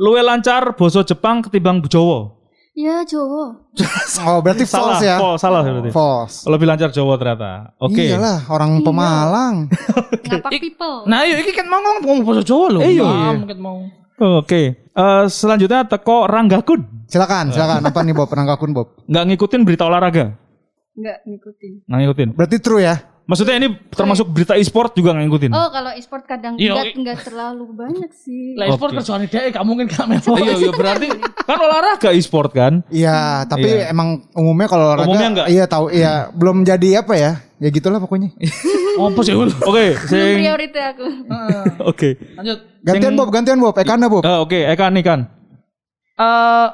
Luwe lancar boso Jepang ketimbang Jawa. Ya Jawa. Oh berarti Salah, false ya? false, salah berarti. False. Lebih lancar Jawa ternyata. Oke. Iyalah orang Pemalang. Ngapak people. Nah, iya iki kan mau ngomong bahasa Jawa lho. Iya, iya. ket mau. Oke. Eh, selanjutnya teko Ranggakun. Silakan, silakan. Apa nih Bob? Penanggakun Bob. Nggak ngikutin berita olahraga. Enggak ngikutin. Nggak ngikutin. Berarti true ya? Maksudnya ini termasuk berita e-sport juga nggak ngikutin. Oh, kalau e-sport kadang Iya, enggak terlalu banyak sih. Lah sport Oke. kerjaan dia gak mungkin gak melo. Iya, iya berarti kan olahraga e-sport kan. Iya, tapi Iya. emang umumnya kalau olahraga Umumnya enggak? iya tahu iya belum jadi apa ya? Ya gitulah pokoknya. Apa sih? Oke, Belum sing prioritas aku. oke. Lanjut. Gantian Bob, gantian Bob. Ekana Bob. Eh, oke, Eka nih kan. Eh,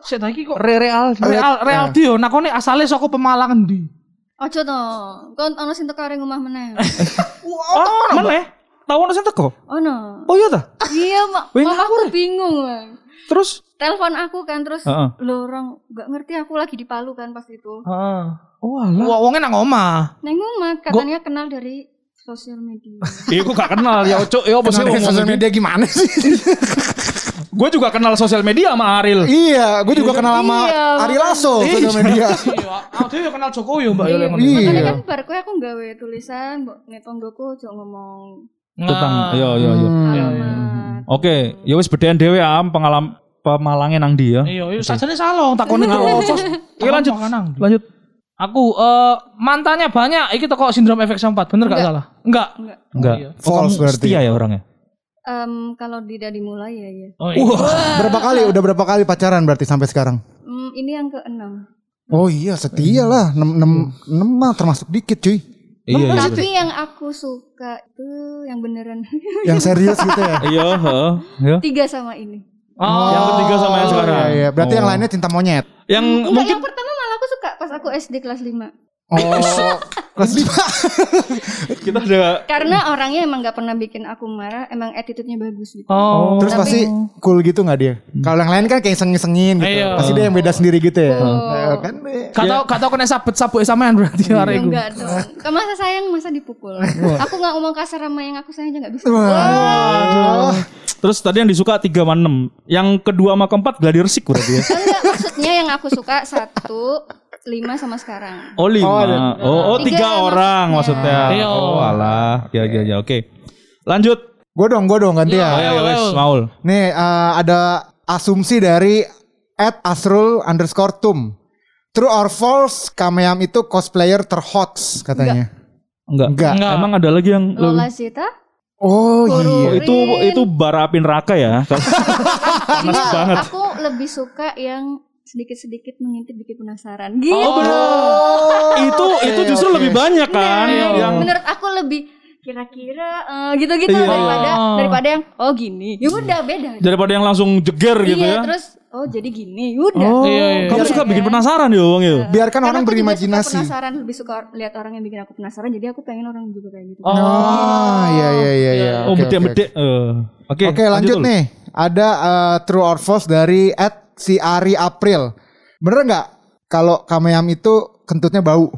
saya lagi kok Re Real. Real Real Dio nakone asale saka Pemalang endi? Ojo to. Kon ono sing teko areng omah meneh. Oh, mana? Tahu ono sing teko? Ono. Oh iya ta? Iya, Mak. Mamaku bingung. Terus Telepon aku kan terus Heeh. lo orang nggak ngerti aku lagi di Palu kan pas itu. Heeh. Oh alah. Wah, wongnya nang omah. Neng omah katanya kenal dari sosial media. Iya, gue gak kenal ya, Cuk. Ya apa sih sosial ngomong media gimana sih? Gue juga kenal sosial media sama Aril. iya, gue juga kenal sama Iya, Ari Lasso sosial media. Iya, aku dhewe kenal Jokowi Mbak Iya, ya. Iya. Makanya kan bar kowe aku nggawe tulisan, mbok ngetonggoku ojo ngomong Tentang Nah. iya iya iya. Alamat. Oke, ya wis bedain dhewe am pengalaman pemalangnya nang ndi ya. Iya, iya sajane salah takone kok. Iya, lanjut. Lanjut. Aku eh mantannya banyak, iki toko sindrom efek sempat, bener gak Enggak. salah? Enggak. Enggak. Enggak. iya. Oh, False berarti. setia ya orangnya. Em, kalau tidak dimulai ya ya. Oh, iya. Berapa kali? Udah berapa kali pacaran berarti sampai sekarang? Hmm, ini yang keenam. Oh iya, setia lah. 6 6 6 mah termasuk dikit cuy. Iya, iya. Tapi yang aku suka itu yang beneran Yang serius gitu ya. Iya, heeh. Ya. tiga sama ini. Oh. Yang ketiga sama yang sekarang. Iya, iya. Berarti Oh. yang lainnya cinta monyet. Yang Enggak, mungkin yang pertama pas aku SD kelas 5. Oh, kelas 5. kita ada Karena orangnya emang nggak pernah bikin aku marah, emang attitude-nya bagus gitu. Oh. Terus Tapi- pasti cool gitu nggak dia? Kalau yang lain kan kayak iseng-isengin gitu. Iya. Pasti dia yang beda sendiri gitu ya. Oh. Eh, kan eh, Gak tau, gak tau kena sabet sabuk sampean berarti Ya, hari itu. enggak dong. Masa sayang masa dipukul. aku nggak ngomong kasar sama yang aku sayang aja nggak bisa. Waduh. Terus tadi yang disuka 3 sama 6. Yang kedua sama keempat gladi resik berarti ya. Enggak, maksudnya yang aku suka satu, lima sama sekarang. Oh lima. Oh, Oh, oh, Tiga tiga orang maksudnya. Iya. Oh alah. Ya ya ya oke. Lanjut. Gue dong, gue dong ganti Oh ya. ya ya wes Maul. Nih eh, ada asumsi dari at Asrul underscore Tum. True or false, Kameyam itu cosplayer terhot katanya. Enggak. Enggak. Enggak. Emang ada lagi yang Lola Zeta? Oh iya. Oh, itu itu bara api neraka ya. Panas Enggak, banget. Aku lebih suka yang sedikit-sedikit mengintip bikin penasaran. Gitu. Oh benar. itu itu justru oke. lebih banyak kan Nah, yang menurut aku lebih kira-kira eh, gitu-gitu Iya. daripada Oh. daripada yang oh gini. Ya udah beda. daripada yang langsung jeger gitu iya, ya. terus oh jadi gini. Udah. Oh, Iya, iya. kamu Iya, suka bikin penasaran ya, Wong ya? Biarkan Karena orang aku juga berimajinasi. suka penasaran, lebih suka lihat orang yang bikin aku penasaran. Jadi aku pengen orang juga kayak gitu. Oh. Ah, iya iya iya iya. Oh, Oke. Eh, Oke, Oke, lanjut nih. Ada eh, true or false dari at si Ari April. Bener nggak kalau kameyam itu kentutnya bau?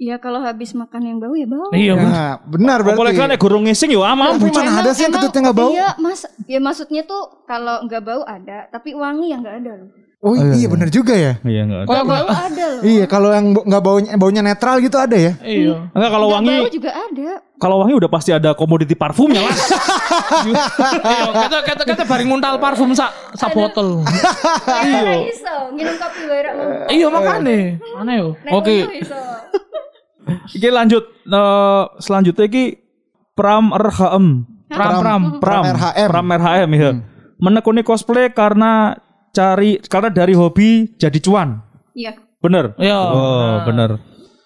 Iya kalau habis makan yang bau ya bau. Iya, bener. Nah, benar Apalagi kan berarti. nek gorong ngising ya amam. Tapi mana ada sih yang kentutnya nggak bau? Iya, mas, ya maksudnya tuh kalau nggak bau ada, tapi wangi yang nggak ada loh. Oh iya bener juga ya. Iya enggak ada. Kalau Bau ada loh. Iya kalau yang bo- nggak baunya baunya netral gitu ada ya. Iya. Enggak kalau wangi bau juga ada. kalau wangi udah pasti ada komoditi parfumnya lah. Iya, kita kita kita bareng nguntal parfum sak sak botol. Iya. iso, kopi wae. Iya makane. Aneh yo. Oke. Iki lanjut eh, selanjutnya iki Pram RHM. Pram pram. Pram, RHM. Pram RHM ya. Menekuni cosplay karena cari karena dari hobi jadi cuan. Iya. Bener. Iya. Oh, bener.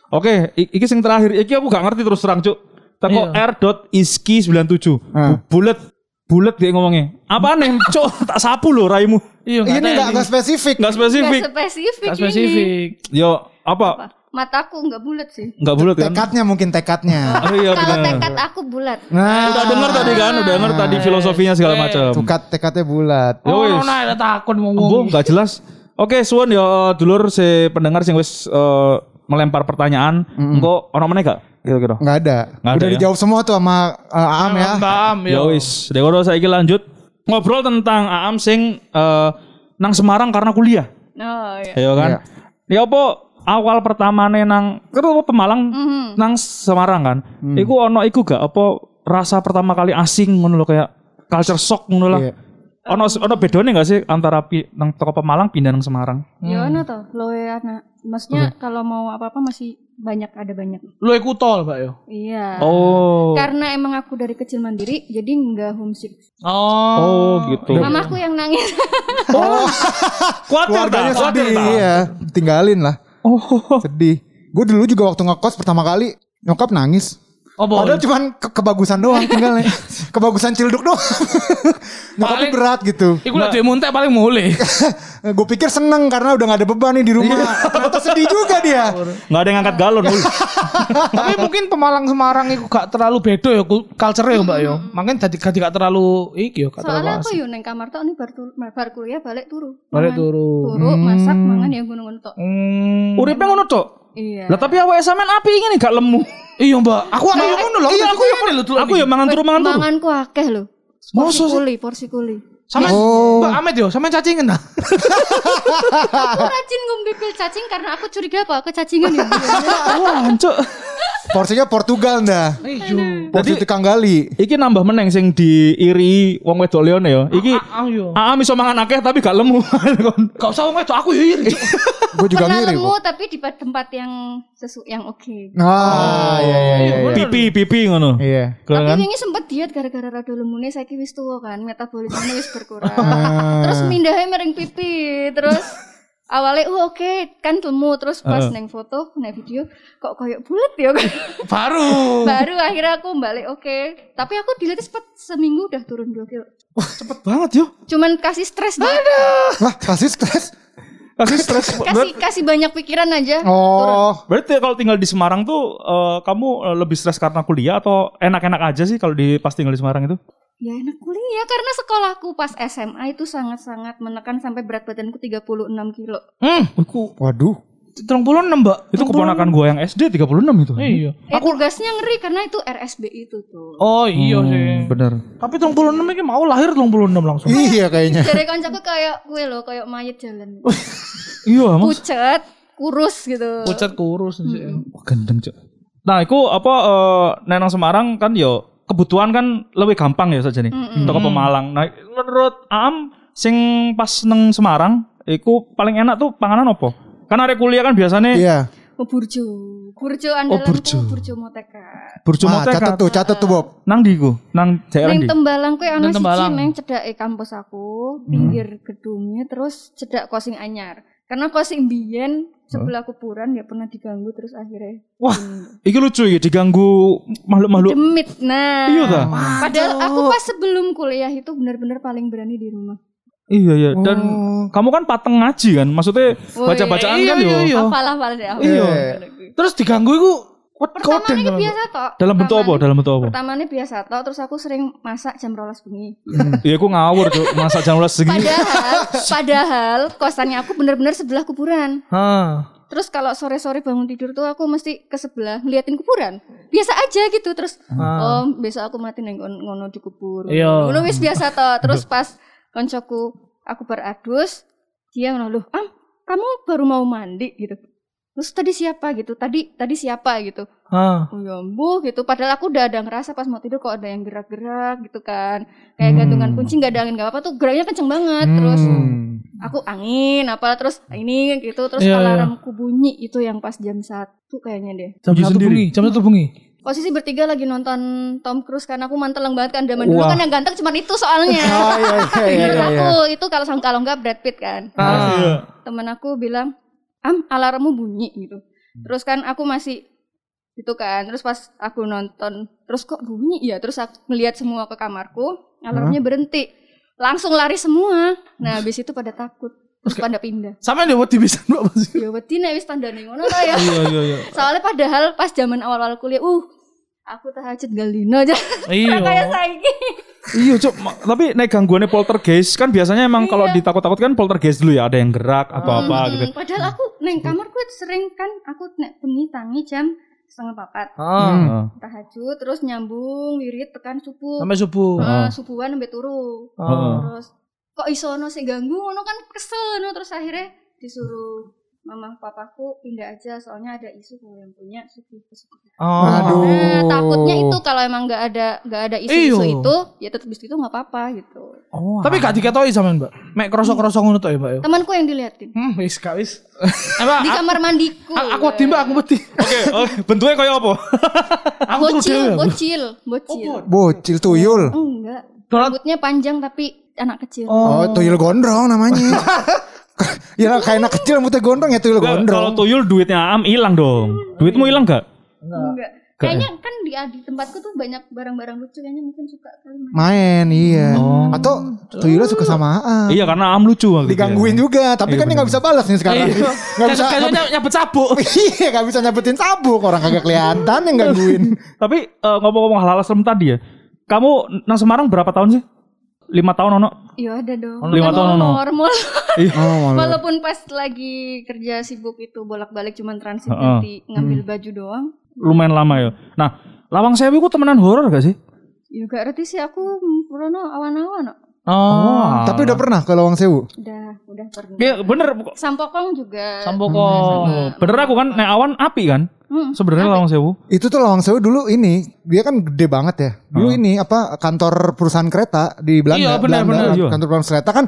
Oke, i- iki sing terakhir. Iki aku gak ngerti terus terang, Cuk. Teko Iya. r.iski97. Ah. Bu- Bulet bulet dia ngomongnya. Apa nih, Cuk? Tak sapu loh raimu. Iya Ini ada nggak nggak spesifik. Enggak spesifik. Nggak spesifik, Nggak spesifik. Yo, Apa? apa? Mataku nggak bulat sih. Enggak bulet kan? Tekadnya mungkin tekadnya. Oh iya Kalau benar. tekad aku bulat. Nah, Udah denger tadi kan, udah denger tadi filosofinya segala macam. Tukat tekadnya bulat. Oh, wis. nah ada takut ngomong. gak jelas. Oke, suwun ya dulur si pendengar sing wis eh, melempar pertanyaan. Engko ono meneh gak? Kira-kira. Nggak ada. Nggak ada Udah ya? dijawab semua tuh sama uh, Aam ya. Mbak Am Ya wis, dekodo saiki lanjut ngobrol tentang Aam sing eh, nang Semarang karena kuliah. Oh iya. Ya kan? Ya apa awal pertamane nang apa Pemalang Mhm. nang Semarang kan. Iku ono iku gak apa rasa pertama kali asing ngono lho kayak culture shock ngono lah. Iya. Ono ono bedone gak sih antara pi, nang toko Pemalang pindah nang Semarang? Ya ono toh, loe anak. Maksudnya kalau mau apa-apa masih banyak ada banyak. Lu iku tol, Mbak yo. Iya. Oh. Karena emang aku dari kecil mandiri, jadi nggak homesick. Oh. Oh gitu. Mamaku yang nangis. Kuatir Keluarganya dah, kuatir sedih, dah. iya. Tinggalin lah. Oh. Sedih. Gue dulu juga waktu ngekos pertama kali nyokap nangis. Oh, bohong. Padahal cuman ke- kebagusan doang tinggalnya. kebagusan cilduk doang. Nyokapnya Paling- berat gitu. Iku lah duwe muntah paling mulai. gue pikir seneng karena udah gak ada beban nih di rumah. Ternyata sedih juga dia. Nggak ada yang ngangkat galon. Tapi mungkin Pemalang Semarang iku gak terlalu beda ya culture ya, Mbak yo. Makanya jadi jadi gak terlalu iki yo, gak terlalu Soalnya aku yo neng kamar tok nih bar, tur- bar kuliah balik turu. Balik turu. Turu, masak, mangan ya gunung tok. Hmm. Uripnya ngono tok. Iya. Lah tapi awake sampean api ini gak lemu. Iya, Mbak. Aku aku yo ngono lho. Iya aku ya aku ya mangan turu mangan turu. Manganku akeh lho. Porsi kuli, porsi kuli. Sama Oh. Mbak Amet yo, sama cacingen dah. Aku rajin ngombe pil cacing karena aku curiga apa kecacingan ya. Wah, cuk. Porsinya Portugal ndah. Iya. Porsi tukang gali. Iki nambah meneng sing diiri wong wedok lione ya. Iki Ayo. Aam iso mangan akeh tapi gak lemu. Gak usah ngomong itu aku yo iri. Gue juga Pernah ngiri. lemu kok. tapi di tempat yang sesu yang oke. Ah, iya iya iya. iya. pipi pipi ngono. Iya. Keren kan? Tapi ini sempet diet gara-gara rada lemune saiki wis tuwa kan, metabolisme wis berkurang. Ah. terus mindahnya miring pipi, terus awalnya oh oke kan lemu terus pas neng foto, neng video kok kayak bulat ya Baru. baru akhirnya aku balik oke tapi aku dilihat cepet seminggu udah turun 2 kilo Cepet banget yo. cuman kasih stres dia. Lah, kasih stres. Kasih stres. kasih kasih banyak pikiran aja Oh, Berarti kalau tinggal di Semarang tuh eh, kamu eh, lebih stres karena kuliah atau enak-enak aja sih kalau di pas tinggal di Semarang itu? Ya enak kuliah karena sekolahku pas SMA itu sangat-sangat menekan sampai berat badanku 36 kilo Hmm. Iku waduh. Terang puluh enam, Mbak. itu keponakan gua yang SD 36 itu. Iya. eh tugasnya ngeri karena itu RSB itu tuh Oh iya sih. Bener. Tapi terang puluh enam ini mau lahir terang puluh enam langsung. Iya kayaknya. dari kancaku kayak gue loh kayak mayat jalan Iya, Mas. pucat kurus gitu Pucat kurus sih. Wah, gendeng, Cuk. Nah, itu apa eh Nenang Semarang kan yo kebutuhan kan lebih gampang ya saja nih. Toko Pemalang. Nah, menurut Am sing pas neng Semarang iku paling enak tuh panganan apa? Kan arek kuliah kan biasanya Iya. Oh, Burjo. Burjo andalanku Burjo. Burjo Motekat. Burjo Wah, Motekat. catet tuh, catet tuh Bob. Nang di ku, nang daerah Neng di. Tembalang kuwi ana Neng siji cedake kampus aku, pinggir gedungnya terus cedak kosing anyar. Karena kosing biyen sebelah kuburan ya pernah diganggu terus akhirnya Wah. ini. Iki lucu ya diganggu makhluk-makhluk. demit. Nah, Iya ta? padahal aku pas sebelum kuliah itu benar-benar paling berani di rumah. Iya ya. Dan Oh. kamu kan pateng ngaji kan? Maksudnya Oh, baca bacaan iya, kan iya, yo. iya. Deh. hafal. Iya. Terus diganggu iku Pertama kan? biasa tok. Dalam bentuk apa? Dalam bentuk apa? Pertama ini biasa tok, terus aku sering masak jam rolas bengi. Iya, aku ngawur tuh masa jam ulas segini. Padahal, padahal kosannya aku bener-bener sebelah kuburan. Hah. Terus kalau sore-sore bangun tidur tuh aku mesti ke sebelah ngeliatin kuburan. Biasa aja gitu terus Ah. oh besok aku mati neng ngono ngono di kubur. Iya. Ngono wis biasa toh. Terus pas koncoku aku beradus, dia ngono loh, "Am, kamu baru mau mandi gitu." Terus tadi siapa gitu? Tadi tadi siapa gitu? Hah. Oh ya ambuh gitu. Padahal aku udah ada ngerasa pas mau tidur kok ada yang gerak-gerak gitu kan. Kayak gantungan kunci nggak ada angin nggak apa tuh geraknya kenceng banget. Terus Hmm. aku angin apa terus ini gitu terus Iya, alarmku bunyi itu yang pas jam satu kayaknya deh Jam Bunyi satu bengi, jam satu bengi. posisi bertiga lagi nonton Tom Cruise kan aku manteleng banget kan zaman dulu kan yang ganteng cuma itu soalnya Oh iya iya iya Menurut iya. iya. aku itu kalau kalau nggak Brad Pitt kan Ah. temen aku bilang am alarmmu bunyi gitu. Terus kan aku masih itu kan terus pas aku nonton terus kok bunyi ya? Terus aku melihat semua ke kamarku alarmnya berhenti. Langsung lari semua. Nah habis itu pada takut. Terus pada pindah. Sampai dia wedi bisa mbak ya wedi nek wis tandane ngono ya. Iya iya iya. soalnya padahal pas zaman awal-awal kuliah uh aku tahajud galino aja Iya. kayak saiki Iya. Ma- Tapi naik gangguannya poltergeist kan biasanya emang kalau Iya. ditakut-takut kan poltergeist dulu ya, ada yang gerak atau apa Hmm, gitu. padahal aku neng kamar gue sering kan aku nek bengi tangi jam setengah papat Ah. Heeh. tahajud terus nyambung wirid tekan subuh Sampai subuh. Eh, subuhan sampai turu Ah. terus kok iso ono sing ganggu ngono kan kesel no terus akhirnya disuruh mama papaku pindah aja soalnya ada isu kalau yang punya suki kesukaan. Oh. Aduh. Nah, takutnya itu kalau emang nggak ada nggak ada isu-isu Iyo. itu ya tetap di situ nggak apa-apa gitu. Oh. Tapi gak diketahui sampean, Mbak. Mek krosok-krosok ngono tok ya, Mbak. ya? Temanku yang diliatin Hmm, wis gak wis. Di kamar mandiku. a- aku wedi, Mbak, aku wedi. Oke, oke. Bentuknya kayak apa? Aku bocil, bocil, bocil. Bocil tuyul. Enggak. Rambutnya panjang tapi anak kecil. Oh, tuyul gondrong namanya. ya kayak anak kecil rambutnya gondrong ya tuyul Kalau gondrong. tuyul duitnya Am hilang dong. Duitmu hilang gak? Enggak. Kayaknya kan di, di tempatku tuh banyak barang-barang lucu kayaknya mungkin suka kali main. Main iya. Oh. Atau tuyulnya suka sama Aam. Iya karena Am lucu waktu ya. Digangguin juga, tapi kan dia nggak bisa balas nih sekarang. Iya. Nggak bisa. Kayaknya nyab- nyabet sabuk. Iya, nggak bisa nyabetin sabuk orang kagak kelihatan yang gangguin. Tapi eh, ngomong-ngomong hal-hal serem tadi ya. Kamu nang Semarang berapa tahun sih? Lima tahun ono? Iya ada dong. Lima tahun, no. normal. Oh, malah. Walaupun pas lagi kerja sibuk itu bolak-balik cuman transit Heeh. ganti ngambil Hmm. baju doang. Lumayan lama ya. Nah, Lawang Sewu ku temenan horor gak sih? Ya gak ngerti sih aku Purwono awan-awan no. Oh. Tapi udah pernah ke Lawang Sewu? Udah, udah pernah. Iya bener. Sampokong juga. Sampokong. Oh, bener aku kan nek awan api kan? Hmm. Sebenarnya Lawang Sewu. Itu tuh Lawang Sewu dulu ini, dia kan gede banget ya. Dulu ini apa kantor perusahaan kereta di Iya, Belanda. benar, Belanda, benar. Iya. Kantor perusahaan kereta kan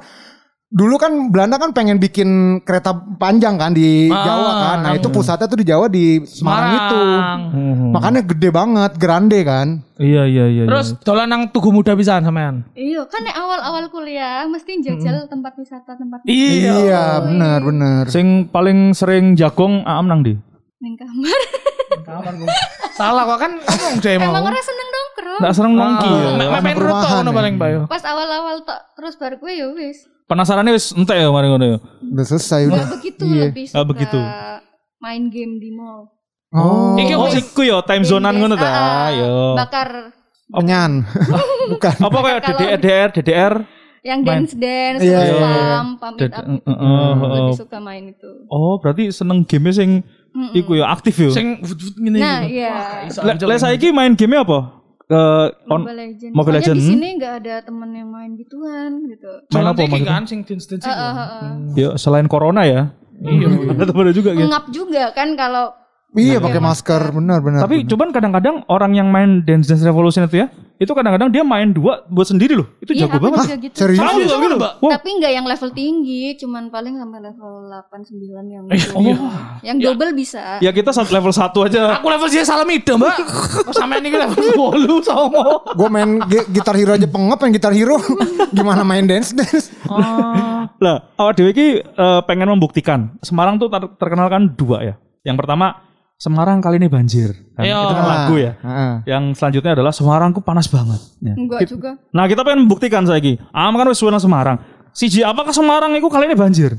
dulu kan Belanda kan pengen bikin kereta panjang kan di Ah, Jawa kan. Nah, itu pusatnya tuh di Jawa di Semarang, itu. Hmm. Makanya gede banget, grande kan. Iya iya iya. Terus dolan nang tugu muda pisan sampean. Iya, kan nek awal-awal kuliah mesti jajal tempat wisata tempat Iya, benar benar. iya. Sing paling sering jagong Aam nang di. ning kamar. Salah kok kan ngomong deh mau. Emang ora seneng nongkrong. Nggak seneng nongki ya. Mek mek pengen perumahan rotok ngono ya. paling Mbak yo. Pas awal-awal tok terus baru gue ya wis. Penasarannya wis entek ya mari ngono ya. Udah selesai udah. Gak begitu Iya. lebih Ah, suka begitu. main game di mall. Oh, Iki Oh, iku ya time zonean ngono ta. Ah, Yo. Bakar menyan. Bukan. Apa kayak DDR DDR DDR? yang Main. dance dance Iya, iya, iya. pam pam it Ded- up gitu. eh, eh, lebih eh. suka main itu. Oh, berarti seneng game sing iku ya aktif ya. Sing wut-wut ngene Nah, iya. Wah, gak iso, Le, Cok. le saiki main game apa? Ke on Mobile Legends. Mobile Soalnya Legend, di sini nggak ada temen yang main gituan gitu. main apa maksudnya? kan sing eh, eh. Ya selain corona ya. Iya. Ada temen juga gitu. Ngap juga kan kalau Iya pakai masker, benar benar. Tapi benar. cuman kadang-kadang orang yang main Dance Dance Revolution itu ya, itu kadang-kadang dia main dua buat sendiri loh. Itu Iya, jago banget. gitu. serius? Juga gitu, Mbak? Wow. Tapi nggak yang level tinggi, cuman paling sampai level 8 9 yang Eh, double. oh. yang double bisa. Ya kita satu level satu aja. Aku level sih salamida, Mbak. Kok sampean iki level 10 sama. Gue main gi- gitar hero aja pengep yang gitar hero. Gimana main dance dance? Lah, awak dewe iki eh, pengen membuktikan Semarang tuh ter- terkenal kan dua ya. Yang pertama Semarang kali ini banjir. Kan? Itu kan lagu ya. Heeh. Yang selanjutnya adalah Semarangku panas banget. Ya. Enggak juga. Nah kita pengen membuktikan saiki. Am kan wis Semarang. Siji apakah Semarang itu kali ini banjir?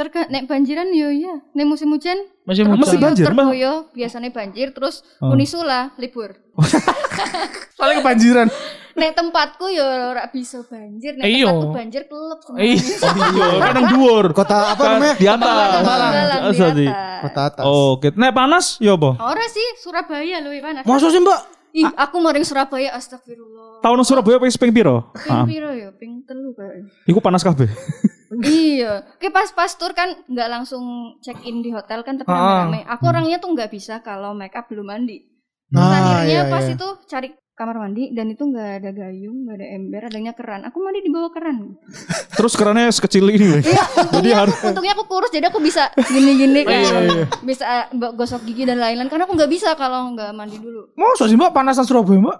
Terka nek banjiran yo ya. Nek musim hujan Masih Mesti muncul. banjir, Mbak. Terboyo biasanya banjir terus Oh. Unisula libur. Soalnya kebanjiran. Nek tempatku yo ora bisa banjir, nek Eh, iyo. tempatku banjir kelep semua. Eh, Iya, kadang dhuwur. Kota apa Kan namanya? Di atas. Di atas di tadi. atas. Kota atas. Oke, nek panas ya apa? Ora sih Surabaya loh panas. Masa sih, Mbak? Ih, aku maring Surabaya astagfirullah. Tahun nang Surabaya ping ping piro? Ping Ah, piro ya? Ping telu kayaknya. iku panas kabeh. iya. Oke pas pas tur kan nggak langsung check in di hotel kan tapi Ah. rame-rame. Aku orangnya tuh nggak bisa kalau make up belum mandi. Ah, Terus akhirnya iya, pas iya. itu cari kamar mandi dan itu nggak ada gayung, nggak ada ember, adanya keran. Aku mandi di bawah keran. Terus kerannya sekecil ini. Iya, untungnya, aku, untungnya aku kurus jadi aku bisa gini-gini Oh, iya, kayak bisa uh, gosok gigi dan lain-lain karena aku nggak bisa kalau nggak mandi dulu. Masa sih, Mbak? Panasan Surabaya, Mbak?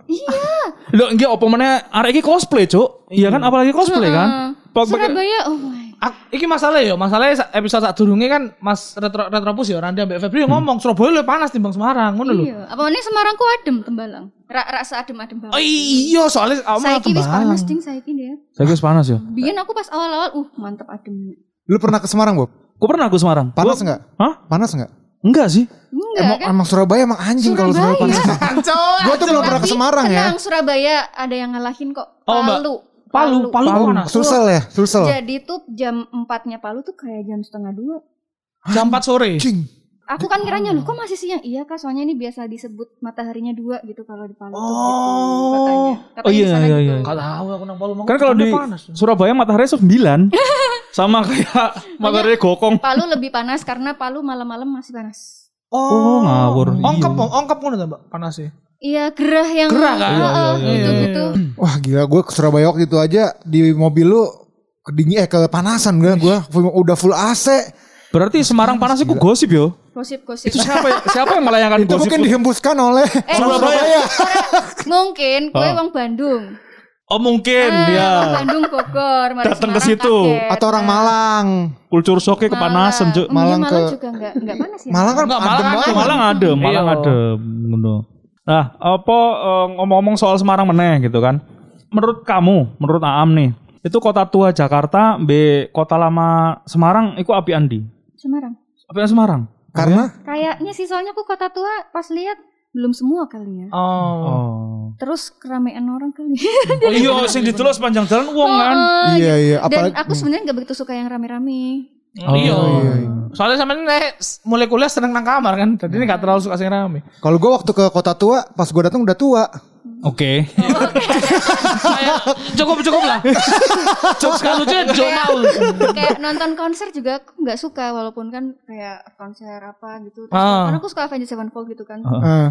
Lho, nggih opo meneh arek iki cosplay, Cuk. Iya kan apalagi cosplay kan? Surabaya, oh my. Ak- iki masalah ya, masalahnya sa- episode saat durunge kan Mas Retro Retropus ya Randy ambek Febri ngomong Surabaya lebih panas timbang Semarang, ngono lho. Iya, apa nih Semarangku adem tembalang. Rak rak adem-adem Oh banget. iya, soalnya malah Saiki wis panas ding saiki dia. Saya wis panas ya. Biyen aku pas awal-awal, uh mantep adem. Lu pernah ke Semarang, Bob? Kok pernah aku Semarang? Panas enggak? Hah? Panas enggak? Enggak sih. Enggak Emang, kan? emang Surabaya emang anjing kalau Surabaya panas. Gue tuh belum pernah ke Semarang ya. tenang, Surabaya ada yang ngalahin kok. Oh, Mbak. Palu. Palu, Palu, Palu, panas. Sulsel ya, Sulsel. Jadi tuh jam 4-nya Palu tuh kayak jam setengah dua. Jam 4 sore. Cing. Aku kan kiranya loh kok masih siang? Iya kak, soalnya ini biasa disebut mataharinya dua gitu kalau di Palu tuh gitu Oh. katanya. Katanya Oh, iya, iya, gitu. iya. Enggak tahu aku nang Palu Kan kalau di panas. Surabaya matahari 9. Sama kayak matahari gokong. Palu lebih panas karena Palu malam-malam masih panas. Oh, ngawur. Ongkap, Iya. ongkap ngono ta, Mbak? Panasnya. Iya gerah yang Gerah kan? Heeh, Iya, iya, iya, gitu iya. gitu. Wah gila gue ke Surabaya waktu itu aja di mobil lu kedingin eh kepanasan gue gue udah full AC. Berarti Semarang panas itu gosip yo. Gosip gosip. Itu siapa siapa yang melayangkan Itu gosip? mungkin dihembuskan oleh Eh, orang Surabaya. Mungkin gue Oh. wong Bandung. Oh mungkin Ah, ya. Bandung Bogor. mari Datang ke situ. kaget. Atau orang Malang. Kultur shocknya kepanasan, Cuk. Malang, Malang Malang ke- juga enggak enggak panas ya. Malang kan Enggak, adem Malang banget. adem. Malang adem, Malang Iya. adem. Nah, apa eh, ngomong-ngomong soal Semarang meneh gitu kan. Menurut kamu, menurut Aam nih, itu kota tua Jakarta, B kota lama Semarang, itu api andi. Semarang. Api Semarang. Karena Kayaknya sih soalnya aku kota tua pas lihat belum semua kali ya. Oh. Oh. Terus keramaian orang kali. Oh iya, sing ditulis panjang jalan wong kan. Heeh, iya iya Dan apalagi aku sebenarnya nggak begitu suka yang rame-rame. Oh, iya. iya, iya. Soalnya sampe nek mulai kuliah seneng nang kamar kan. Jadi ini gak terlalu suka sing rame. kalau gue waktu ke kota tua pas gue datang udah tua. Oke. Kayak cukup cukup lah. Cukup sekali lucu jok maul. kayak nonton konser juga aku nggak suka walaupun kan kayak konser apa gitu. Terus Ah. Karena aku suka Avenged Sevenfold gitu kan.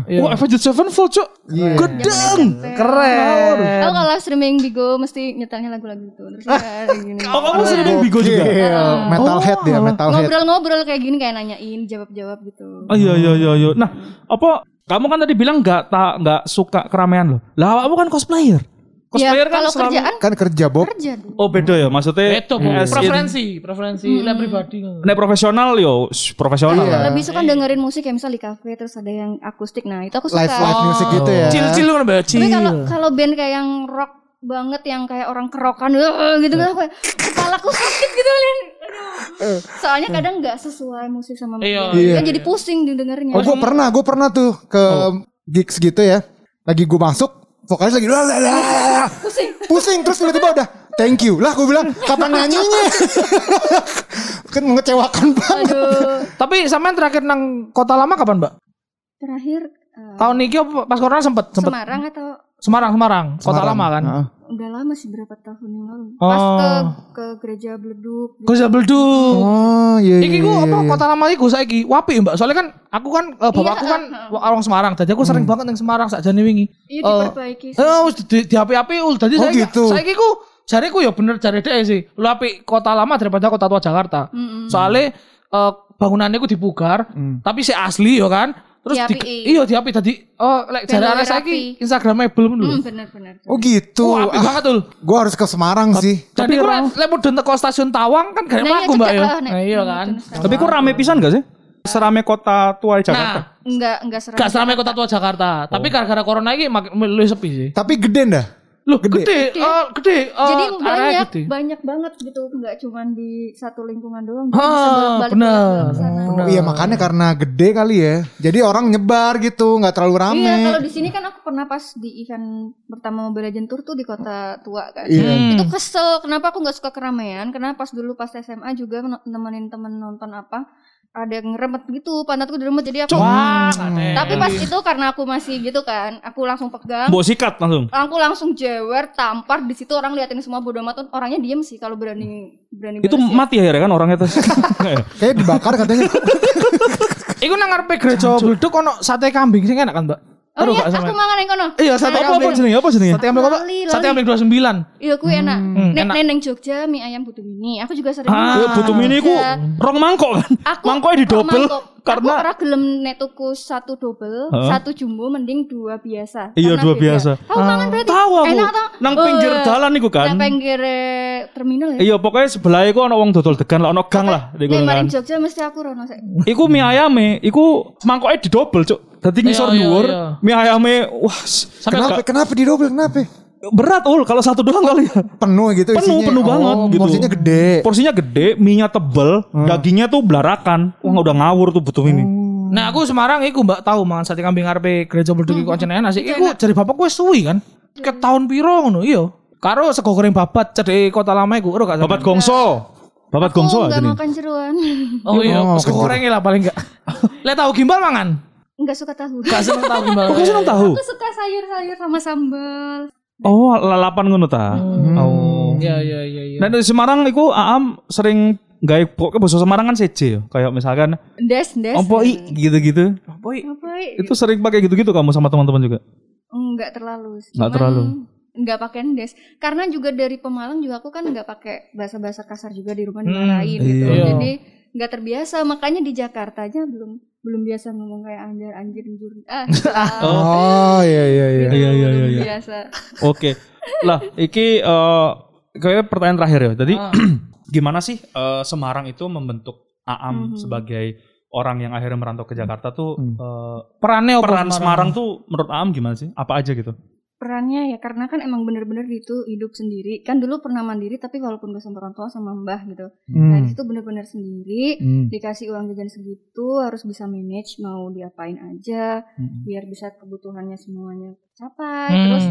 Eh, Wah, Avenged Sevenfold, Cuk. Iya. Gedeng. Keren. Aku kalau streaming Bigo mesti nyetelnya lagu-lagu itu. Terus ya, gini. Oh, kamu sering Bigo juga? Gokil. Metalhead dia, metalhead. Ngobrol-ngobrol kayak gini kayak nanyain, jawab-jawab gitu. Oh iya iya iya iya. Nah, apa kamu kan tadi bilang nggak tak nggak suka keramaian loh. Lah kamu kan cosplayer. Cosplayer ya, kan kalau selalu- kerjaan Kan kerja Bob. kerja. Oh beda ya maksudnya. Itu as in- preferensi, preferensi lah pribadi. Nek profesional yo profesional. Iya. lah. Lebih suka dengerin musik kayak misal di kafe terus ada yang akustik. Nah, itu aku suka. Live live music gitu ya. Cil-cil kan mbak Tapi kalau kalau band kayak yang rock banget yang kayak orang kerokan "Eh," gitu kan aku kayak, kepalaku sakit gitu Lin. Aduh. Soalnya kadang nggak sesuai musik sama Iya. musik. Iya. Kan jadi pusing didengarnya. Oh gue pernah, gue pernah tuh ke gigs gitu ya. Lagi gue masuk, vokalis lagi "La, la, la, la." pusing. pusing terus tiba-tiba udah thank you lah gue bilang kapan nyanyinya kan mengecewakan banget Aduh. Tapi sampean terakhir nang kota lama kapan mbak? Terakhir eh, Tahun ini apa pas corona sempet sempet. Semarang atau Semarang, Semarang, kota Semarang. lama kan. Heeh. Udah lama sih berapa tahun yang lalu. Pas Oh. ke ke gereja Bleduk. Gue Belduk. Oh iya iya. Iki ku iya, apa iya. kota lama iku saiki wapi Mbak. Soalnya kan aku kan eh, bapakku Iya, kan heeh. orang Semarang. Jadi aku sering banget yang Semarang sakjane wingi. Iya Oh. diperbaiki. sih. Eh wis di, di api-api ul dadi Oh, saiki gitu. saiki ku jariku ya bener jare dhek sih. Lu api kota lama daripada kota tua Jakarta. Mm-mm. Soalnya eh, bangunannya ku dipugar, Hmm. tapi si asli ya kan. Terus di, iya diapi tadi oh lek jare arek saiki. Instagramable lho. Mm, bener-bener. Oh gitu. Oh, api Ah, banget ul. gua harus ke Semarang sih. Jadi ku lek mudun teko stasiun Tawang kan gak Nah, iya, mlaku Mbak ya. Nah, iya Hmm, kan. Tapi kok rame pisan gak sih? Serame kota tua Jakarta. Nah, Enggak, enggak seram. gak seramai kota tua Jakarta. Tapi gara-gara corona ini makin lebih sepi sih. Tapi gede dah. Loh, Gede. gede, gede, eh, gede. eh, Jadi banyak, gede. banyak banget gitu, enggak cuma di satu lingkungan doang. Ah, bisa bolak-balik bener. Oh, iya makanya karena gede kali ya. Jadi orang nyebar gitu, nggak terlalu rame. Iya, kalau di sini kan aku pernah pas di event pertama Mobile Legends Tour tuh di kota tua kan. Iya. Hmm. Itu kesel, kenapa aku nggak suka keramaian? Karena pas dulu pas SMA juga nemenin temen nonton apa, ada yang ngeremet gitu, pantatku diremet jadi aku. Wah, Tapi pas itu karena aku masih gitu kan, aku langsung pegang. Mbok sikat langsung. Aku langsung jewer, tampar di situ orang liatin semua bodo amat. Orangnya diem sih kalau berani berani. Itu balas ya. mati akhirnya kan orangnya tuh. Kayak dibakar katanya. Iku nang ngarepe gereja Bleduk ono sate kambing sing enak kan, Mbak? Oh Aduh, iya, gak sama. aku mangan yang kono. Iya, sate apa apa jenenge? Apa jenenge? Sate kambing apa? Sate kambing 29. Iya, aku enak. Hmm, Nek enak. neneng Jogja mie ayam butuh mini. Aku juga sering. Ah. Ya, butuh mini ku rong mangkok kan. Aku Mangkoknya di double karena aku ora gelem nek tuku satu double, Heeh. satu jumbo mending dua biasa. Iya, dua beda. biasa. Tahu mangan berarti? tahu aku. Enak tau? Nang pinggir Eh, dalan iku kan. Nang pinggir eh, terminal ya. Iya pokoknya sebelah iku ono wong dodol degan lah ono gang lah Nek kono maring kan. Jogja mesti aku rono sik. Iku mie ayame, iku mangkoknya di double cuk. Dadi ngisor Iya, iya, dhuwur, iya. mie ayame wah kenapa? Kenapa di double? Kenapa? berat ul kalau satu doang kali ya. Penuh gitu Penuh, isinya. penuh Oh, banget gitu. Porsinya gede. Porsinya gede, minyak tebel, dagingnya tuh belarakan. Wah udah ngawur tuh butuh ini. Nah, aku Semarang iku Mbak tahu mangan sate kambing ngarepe gereja Bleduk iku ancen enak sih. Iku jare bapakku wis suwi kan. Ke tahun piro ngono iya. Karo sego goreng babat cedek kota lama iku. Babat gongso. Babat Aku gongso enggak aja nih. makan jeruan. Oh iya, Oh, sego goreng lah paling enggak. Lek tahu gimbal mangan. Enggak suka tahu. Gak seneng tahu gimbal. Kok seneng tahu? Aku suka sayur-sayur sama sambal. Oh, lalapan ngono ta. Oh. Iya iya iya iya. Nah dari Semarang iku Aam sering gawe pokoknya bahasa Semarang kan seje ya. Kayak misalkan Des, des. ompo i gitu-gitu. Apa i? Itu sering pakai gitu-gitu kamu sama teman-teman juga. Enggak terlalu. Nggak Cuman terlalu. Enggak pakai des. Karena juga dari Pemalang juga aku kan enggak pakai bahasa-bahasa kasar juga di rumah Hmm, dimarahin gitu. iya. Jadi enggak terbiasa. Makanya di Jakarta aja belum belum biasa ngomong kayak anjir anjir anjir. Ah, Oh iya iya iya. gitu, iya, iya, belum iya. biasa. Oke. lah, iki eh kayak pertanyaan terakhir ya. Tadi Ah. gimana sih eh, Semarang itu membentuk Aam Mhm. sebagai orang yang akhirnya merantau ke Jakarta tuh Hmm. eh, Perannya peran Semarang tuh menurut Aam gimana sih? Apa aja gitu? Perannya ya karena kan emang bener-bener itu hidup sendiri. Kan dulu pernah mandiri tapi walaupun gak sama orang tua sama mbah gitu. Nah, Hmm. itu bener-bener sendiri. Hmm. dikasih uang jajan segitu harus bisa manage mau diapain aja Hmm. biar bisa kebutuhannya semuanya tercapai Hmm. terus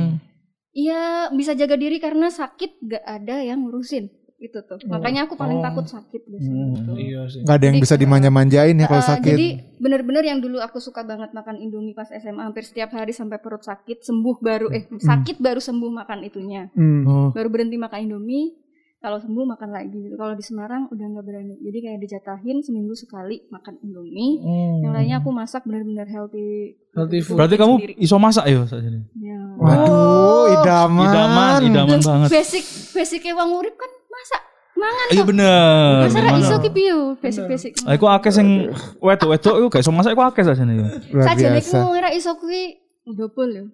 iya bisa jaga diri karena sakit gak ada yang ngurusin itu tuh makanya aku paling Oh. takut sakit biasanya Hmm. gitu. Iya sih. Nggak ada yang Jadi, bisa dimanja-manjain ya kalau Uh, sakit. jadi bener-bener yang dulu aku suka banget makan Indomie pas SMA hampir setiap hari sampai perut sakit sembuh baru eh sakit baru sembuh makan itunya Hmm. Oh. baru berhenti makan Indomie kalau sembuh makan lagi gitu kalau di Semarang udah nggak berani jadi kayak dijatahin seminggu sekali makan Indomie yang lainnya aku masak benar-benar healthy Healthy food. Berarti kamu sendiri. iso masak ya saat ini? ya. Waduh, idaman. Idaman, idaman banget. basic basicnya wong urip kan masak mangan Iya bener. masa Gimana? iso ki piye basic basic Lah iku akeh sing wedok-wedok iku gak iso masak iku akeh sajane biasa. ku ngira iso kuwi double ya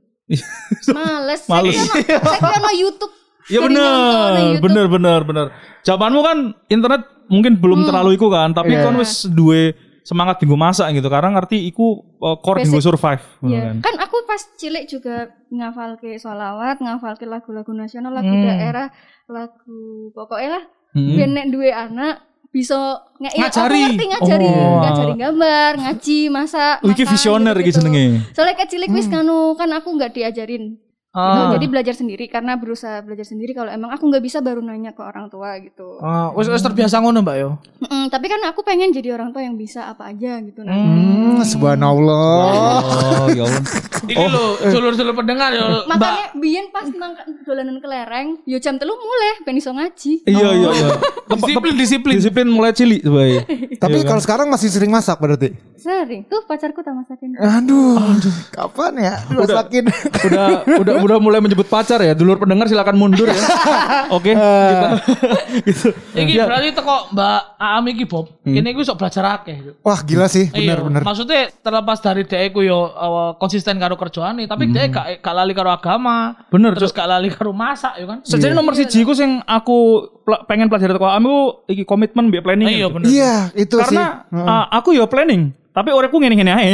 males Males. saya kan ono YouTube Iya bener, bener bener bener. Zamanmu kan internet mungkin belum Hmm. terlalu iku kan, tapi Iya. kan wis duwe semangat tinggu masak gitu. Karena ngerti iku uh, core tinggu survive. Ya, kan. kan aku pas cilik juga ngafal ke sholawat, ngafal ke lagu-lagu nasional, lagu Hmm. daerah, lagu pokoknya lah. Hmm. Nek duwe anak bisa nge- ya, Ngajari. Aku ngerti ngajari, Oh. ngajari gambar, ngaji, masak. Iki visioner iki gitu-gitu. jenenge. Soalnya kecil wis kanu kan aku nggak diajarin Ah. jadi belajar sendiri karena berusaha belajar sendiri kalau emang aku nggak bisa baru nanya ke orang tua gitu Ah, wis wis terbiasa ngono Mbak yo. Mm-mm, tapi kan aku pengen jadi orang tua yang bisa apa aja gitu nah. Hmm, subhanallah. Oh, ya Allah. Iki lho, dulur-dulur pendengar yo. Mbak. makanya biyen pas nang dolanan kelereng yo jam telu mulai ben iso ngaji Iya, iya, iya. Disiplin, disiplin. Disiplin mulai cilik sebagai. Tapi kalau sekarang masih sering masak berarti. sering tuh pacarku tak masakin Aduh, kapan ya? Masakin. udah udah udah mulai menyebut pacar ya. Dulur pendengar silakan mundur ya. Oke. kita gitu. Iki berarti teko Mbak Aam iki Bob. Kene iku sok belajar akeh. Wah, gila sih, Iya, bener-bener. Maksudnya terlepas dari dhek iku yo uh, konsisten karo kerjaane, tapi dhek gak gak lali karo agama. Bener, terus gak lali karo masak yo kan. Sejadi nomor siji ku sing aku pengen pelajari teko am iku iki komitmen mbek planning. Iya bener. Iya, itu sih. Karena ah, aku ya planning, tapi uripku ngene-ngene ae.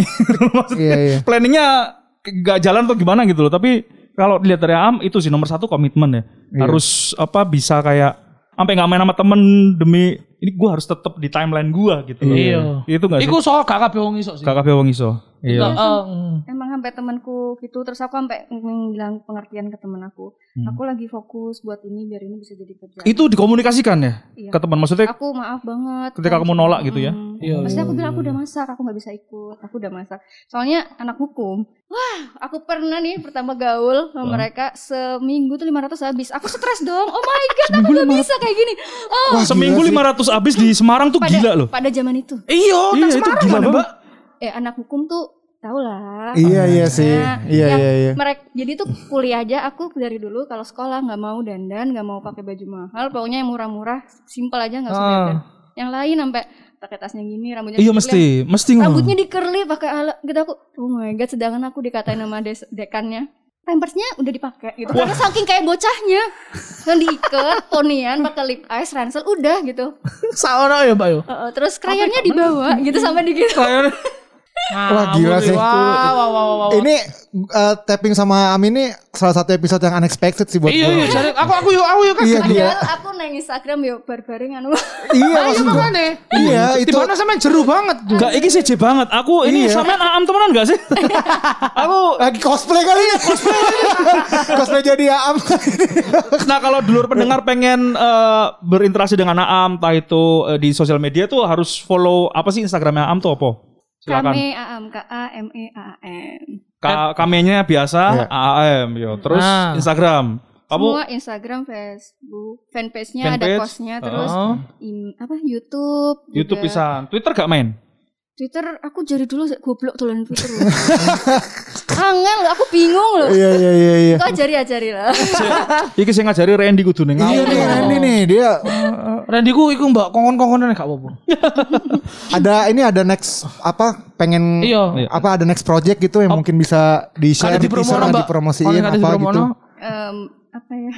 Maksudnya Iya, iya. planningnya gak jalan atau gimana gitu loh. Tapi kalau dilihat dari am itu sih nomor satu komitmen ya. Harus apa bisa kayak sampai nggak main sama temen demi ini gua harus tetap di timeline gua gitu. loh. Iya. Itu gak sih? Iku sok gak kabeh wong iso sih. Kakak wong iso. Iya. Mm. emang sampai temanku gitu terus aku sampai ng- bilang pengertian ke temen aku Hmm. aku lagi fokus buat ini biar ini bisa jadi kerjaan Itu dikomunikasikan ya Iya. ke teman maksudnya aku maaf banget ketika kamu nolak gitu ya? Iya, Maksudnya iya, aku bilang aku udah masak aku nggak bisa ikut aku udah masak soalnya anak hukum wah aku pernah nih pertama gaul sama mereka seminggu tuh 500 habis aku stres dong oh my god aku nggak bisa kayak gini oh Wah, seminggu gila 500 sih. habis di Semarang tuh pada gila loh. pada zaman itu Iya, Iya, itu Semarang gila mana. Mbak? eh anak hukum tuh tau lah Iya, iya sih. Nah, Iya, iya, iya. mereka jadi tuh kuliah aja aku dari dulu kalau sekolah nggak mau dandan nggak mau pakai baju mahal pokoknya yang murah-murah simple aja nggak usah Ah. dandan yang lain sampai pakai tasnya gini rambutnya Iya mesti, mesti rambutnya di curly pakai alat gitu aku oh my god sedangkan aku dikatain sama des- dekannya pampersnya udah dipakai gitu. Karena saking kayak bocahnya yang diikat ponian pakai lip eyes ransel udah gitu. Saono ya, Mbak yo. Uh, uh, terus krayonnya dibawa gitu sampai di gitu Wah, gila sih. Wah, wah, wah, wah. Ini eh, tapping sama Am ini salah satu episode yang unexpected sih buat Iya, gue. iya, cari aku aku yo aku yo kan. Iya, padahal aku nang Instagram yo barbaring anu Iya, Iya, maksud gue. makanya. Iya, itu. Di mana sampe jeru banget tuh. Gak iki sih banget. Aku ini Iya. sampean am temenan gak sih? aku Lagi cosplay kali ya, cosplay. cosplay jadi Am. nah kalau dulur pendengar pengen eh, berinteraksi dengan Aam, entah itu eh, di sosial media tuh harus follow apa sih Instagramnya Aam tuh apa? Silakan. Kame Aam K A M E A M. Ka kamennya biasa Iya. AAM yo. Terus Ah. Instagram. Kamu Semua Instagram, Facebook, fanpage-nya ada Fanpage? postnya terus Oh. in, apa YouTube, YouTube juga. pisan. Twitter gak main? Twitter aku jadi dulu goblok dolan Twitter. loh. Angel, aku bingung loh. Iya, iya, iya, iya. Kau ajari ajari lah. Iki sing ngajari Randy kudu ning Iya nih, Randy nih, dia Randy ku iku Mbak kongkon-kongkonan gak apa-apa. ada ini ada next apa pengen Iya. apa ada next project gitu yang mungkin bisa di share di Mbak. dipromosiin apa gitu. Em, apa ya?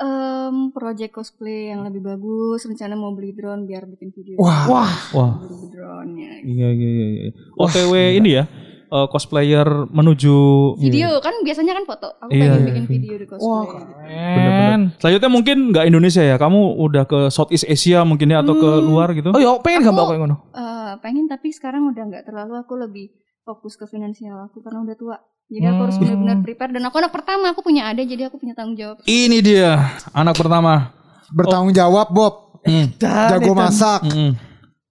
Em, project cosplay yang lebih bagus. Rencana mau beli drone biar bikin video. Wah, Wah, Wah. Beli drone-nya. Iya iya iya. iya. OTW ini ya. Eh, cosplayer menuju Video kan biasanya kan foto. Aku Iya, pengen iya, bikin video di cosplay. gitu. bener-bener. Selanjutnya mungkin nggak Indonesia ya. Kamu udah ke Southeast Asia mungkin ya atau ke luar gitu? Oh ya pengen gak Mbak kayak ngono? Eh, pengen tapi sekarang udah nggak terlalu aku lebih fokus ke finansial aku karena udah tua jadi aku harus benar-benar prepare dan aku anak pertama aku punya adik jadi aku punya tanggung jawab Ini dia anak pertama. bertanggung jawab Bob. Hmm. Jago masak. Punya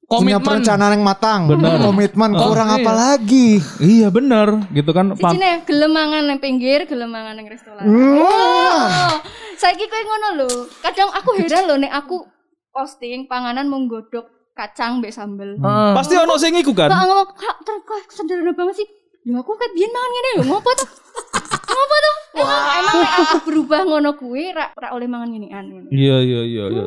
Komitmen. perencanaan yang matang. Komitmen kurang iya. apa lagi? Iya bener gitu kan. Pam- sini ya gelemangan yang pinggir gelemangan yang restoran Hmm. oh saya kira ngono loh kadang aku heran loh nek aku posting panganan menggodok kacang be sambel Heeh. Pasti ono sing iku kan. Kak ngomong, kak terus kok sederhana banget sih. Lho aku kan biyen mangan ngene lho, ngopo tuh? ngopo tuh? Emang, emang aku berubah ngono kuwi ra, ra oleh mangan ngene ngono. Iya iya iya iya.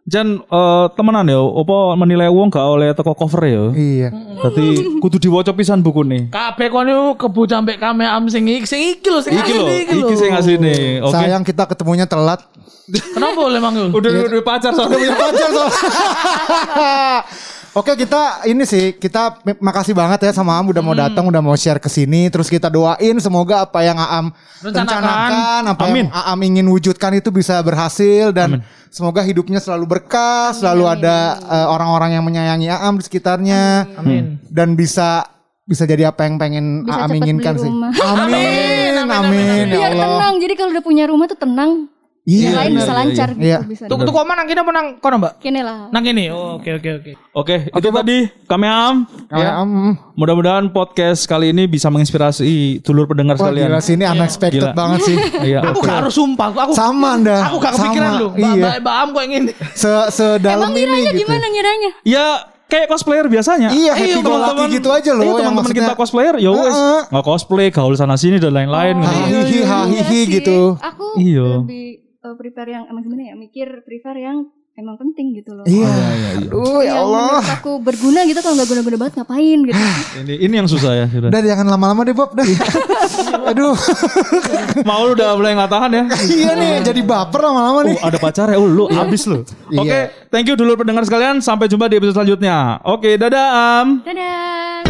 Lho. Jan eh, temenan ya, apa menilai wong gak oleh teko cover ya. Iya. Berarti kudu diwaca pisan buku nih. Kabeh kon niku kebu sampe kame am sing iki sing iki lho sing Iki lho, iki sing asline. Oke. Sayang kita ketemunya telat. Kenapa oleh manggil? Udah udah pacar soalnya. punya pacar soalnya. Oke kita ini sih kita makasih banget ya sama Am udah mau datang udah mau share ke sini terus kita doain semoga apa yang Aam Rencanakan. rencanakan apa Amin. yang Aam ingin wujudkan itu bisa berhasil dan semoga hidupnya selalu berkah selalu ada eh, orang-orang yang menyayangi Aam di sekitarnya Amin. dan bisa bisa jadi apa yang pengen Bisa Aam cepet inginkan beli sih. rumah. Amin. Amin. amin ya Biar Allah. tenang. Jadi kalau udah punya rumah tuh tenang. Iya. yang lain iya, bisa iya, lancar gitu iya. bisa. Tuh tuh koma nang kene apa nang kono, Mbak? Kene lah. Nang kene. Oh, oke oke oke. Oke, itu tadi kami Am. Kayak, mm, Mudah-mudahan podcast kali ini bisa menginspirasi dulur pendengar Wah sekalian. gila sih ini unexpected Gila. banget sih. Iya. Aku gak harus sumpah, aku Sama anda. aku gak kepikiran lu. Mbak Iya. Mbak Mbak Am kok ingin. Se sedalam Emang ini ngiranya gitu. gimana ngiranya? Ya kayak cosplayer biasanya. Iya, happy go lucky teman-teman. gitu aja loh, Iya, teman-teman kita cosplayer ya wes Heeh. nggak cosplay, gaul sana sini dan lain-lain. Oh, gitu. hihi Iya hahihi sih. gitu. Aku Iya. lebih uh, prepare yang emang gimana ya? Mikir prepare yang emang penting gitu loh. Iya. iya, iya. Aduh ya Yang Allah. menurut aku berguna gitu kalau nggak guna-guna banget ngapain gitu. Ini ini yang susah ya sudah. Udah jangan lama-lama deh Bob. Dah. Aduh. Mau lu udah mulai nggak tahan ya. iya nih jadi baper lama-lama nih. Oh, ada pacar ya, oh, lu habis lu. Oke, Iya. thank you dulu pendengar sekalian. Sampai jumpa di episode selanjutnya. Oke, dadah Am. Dadah.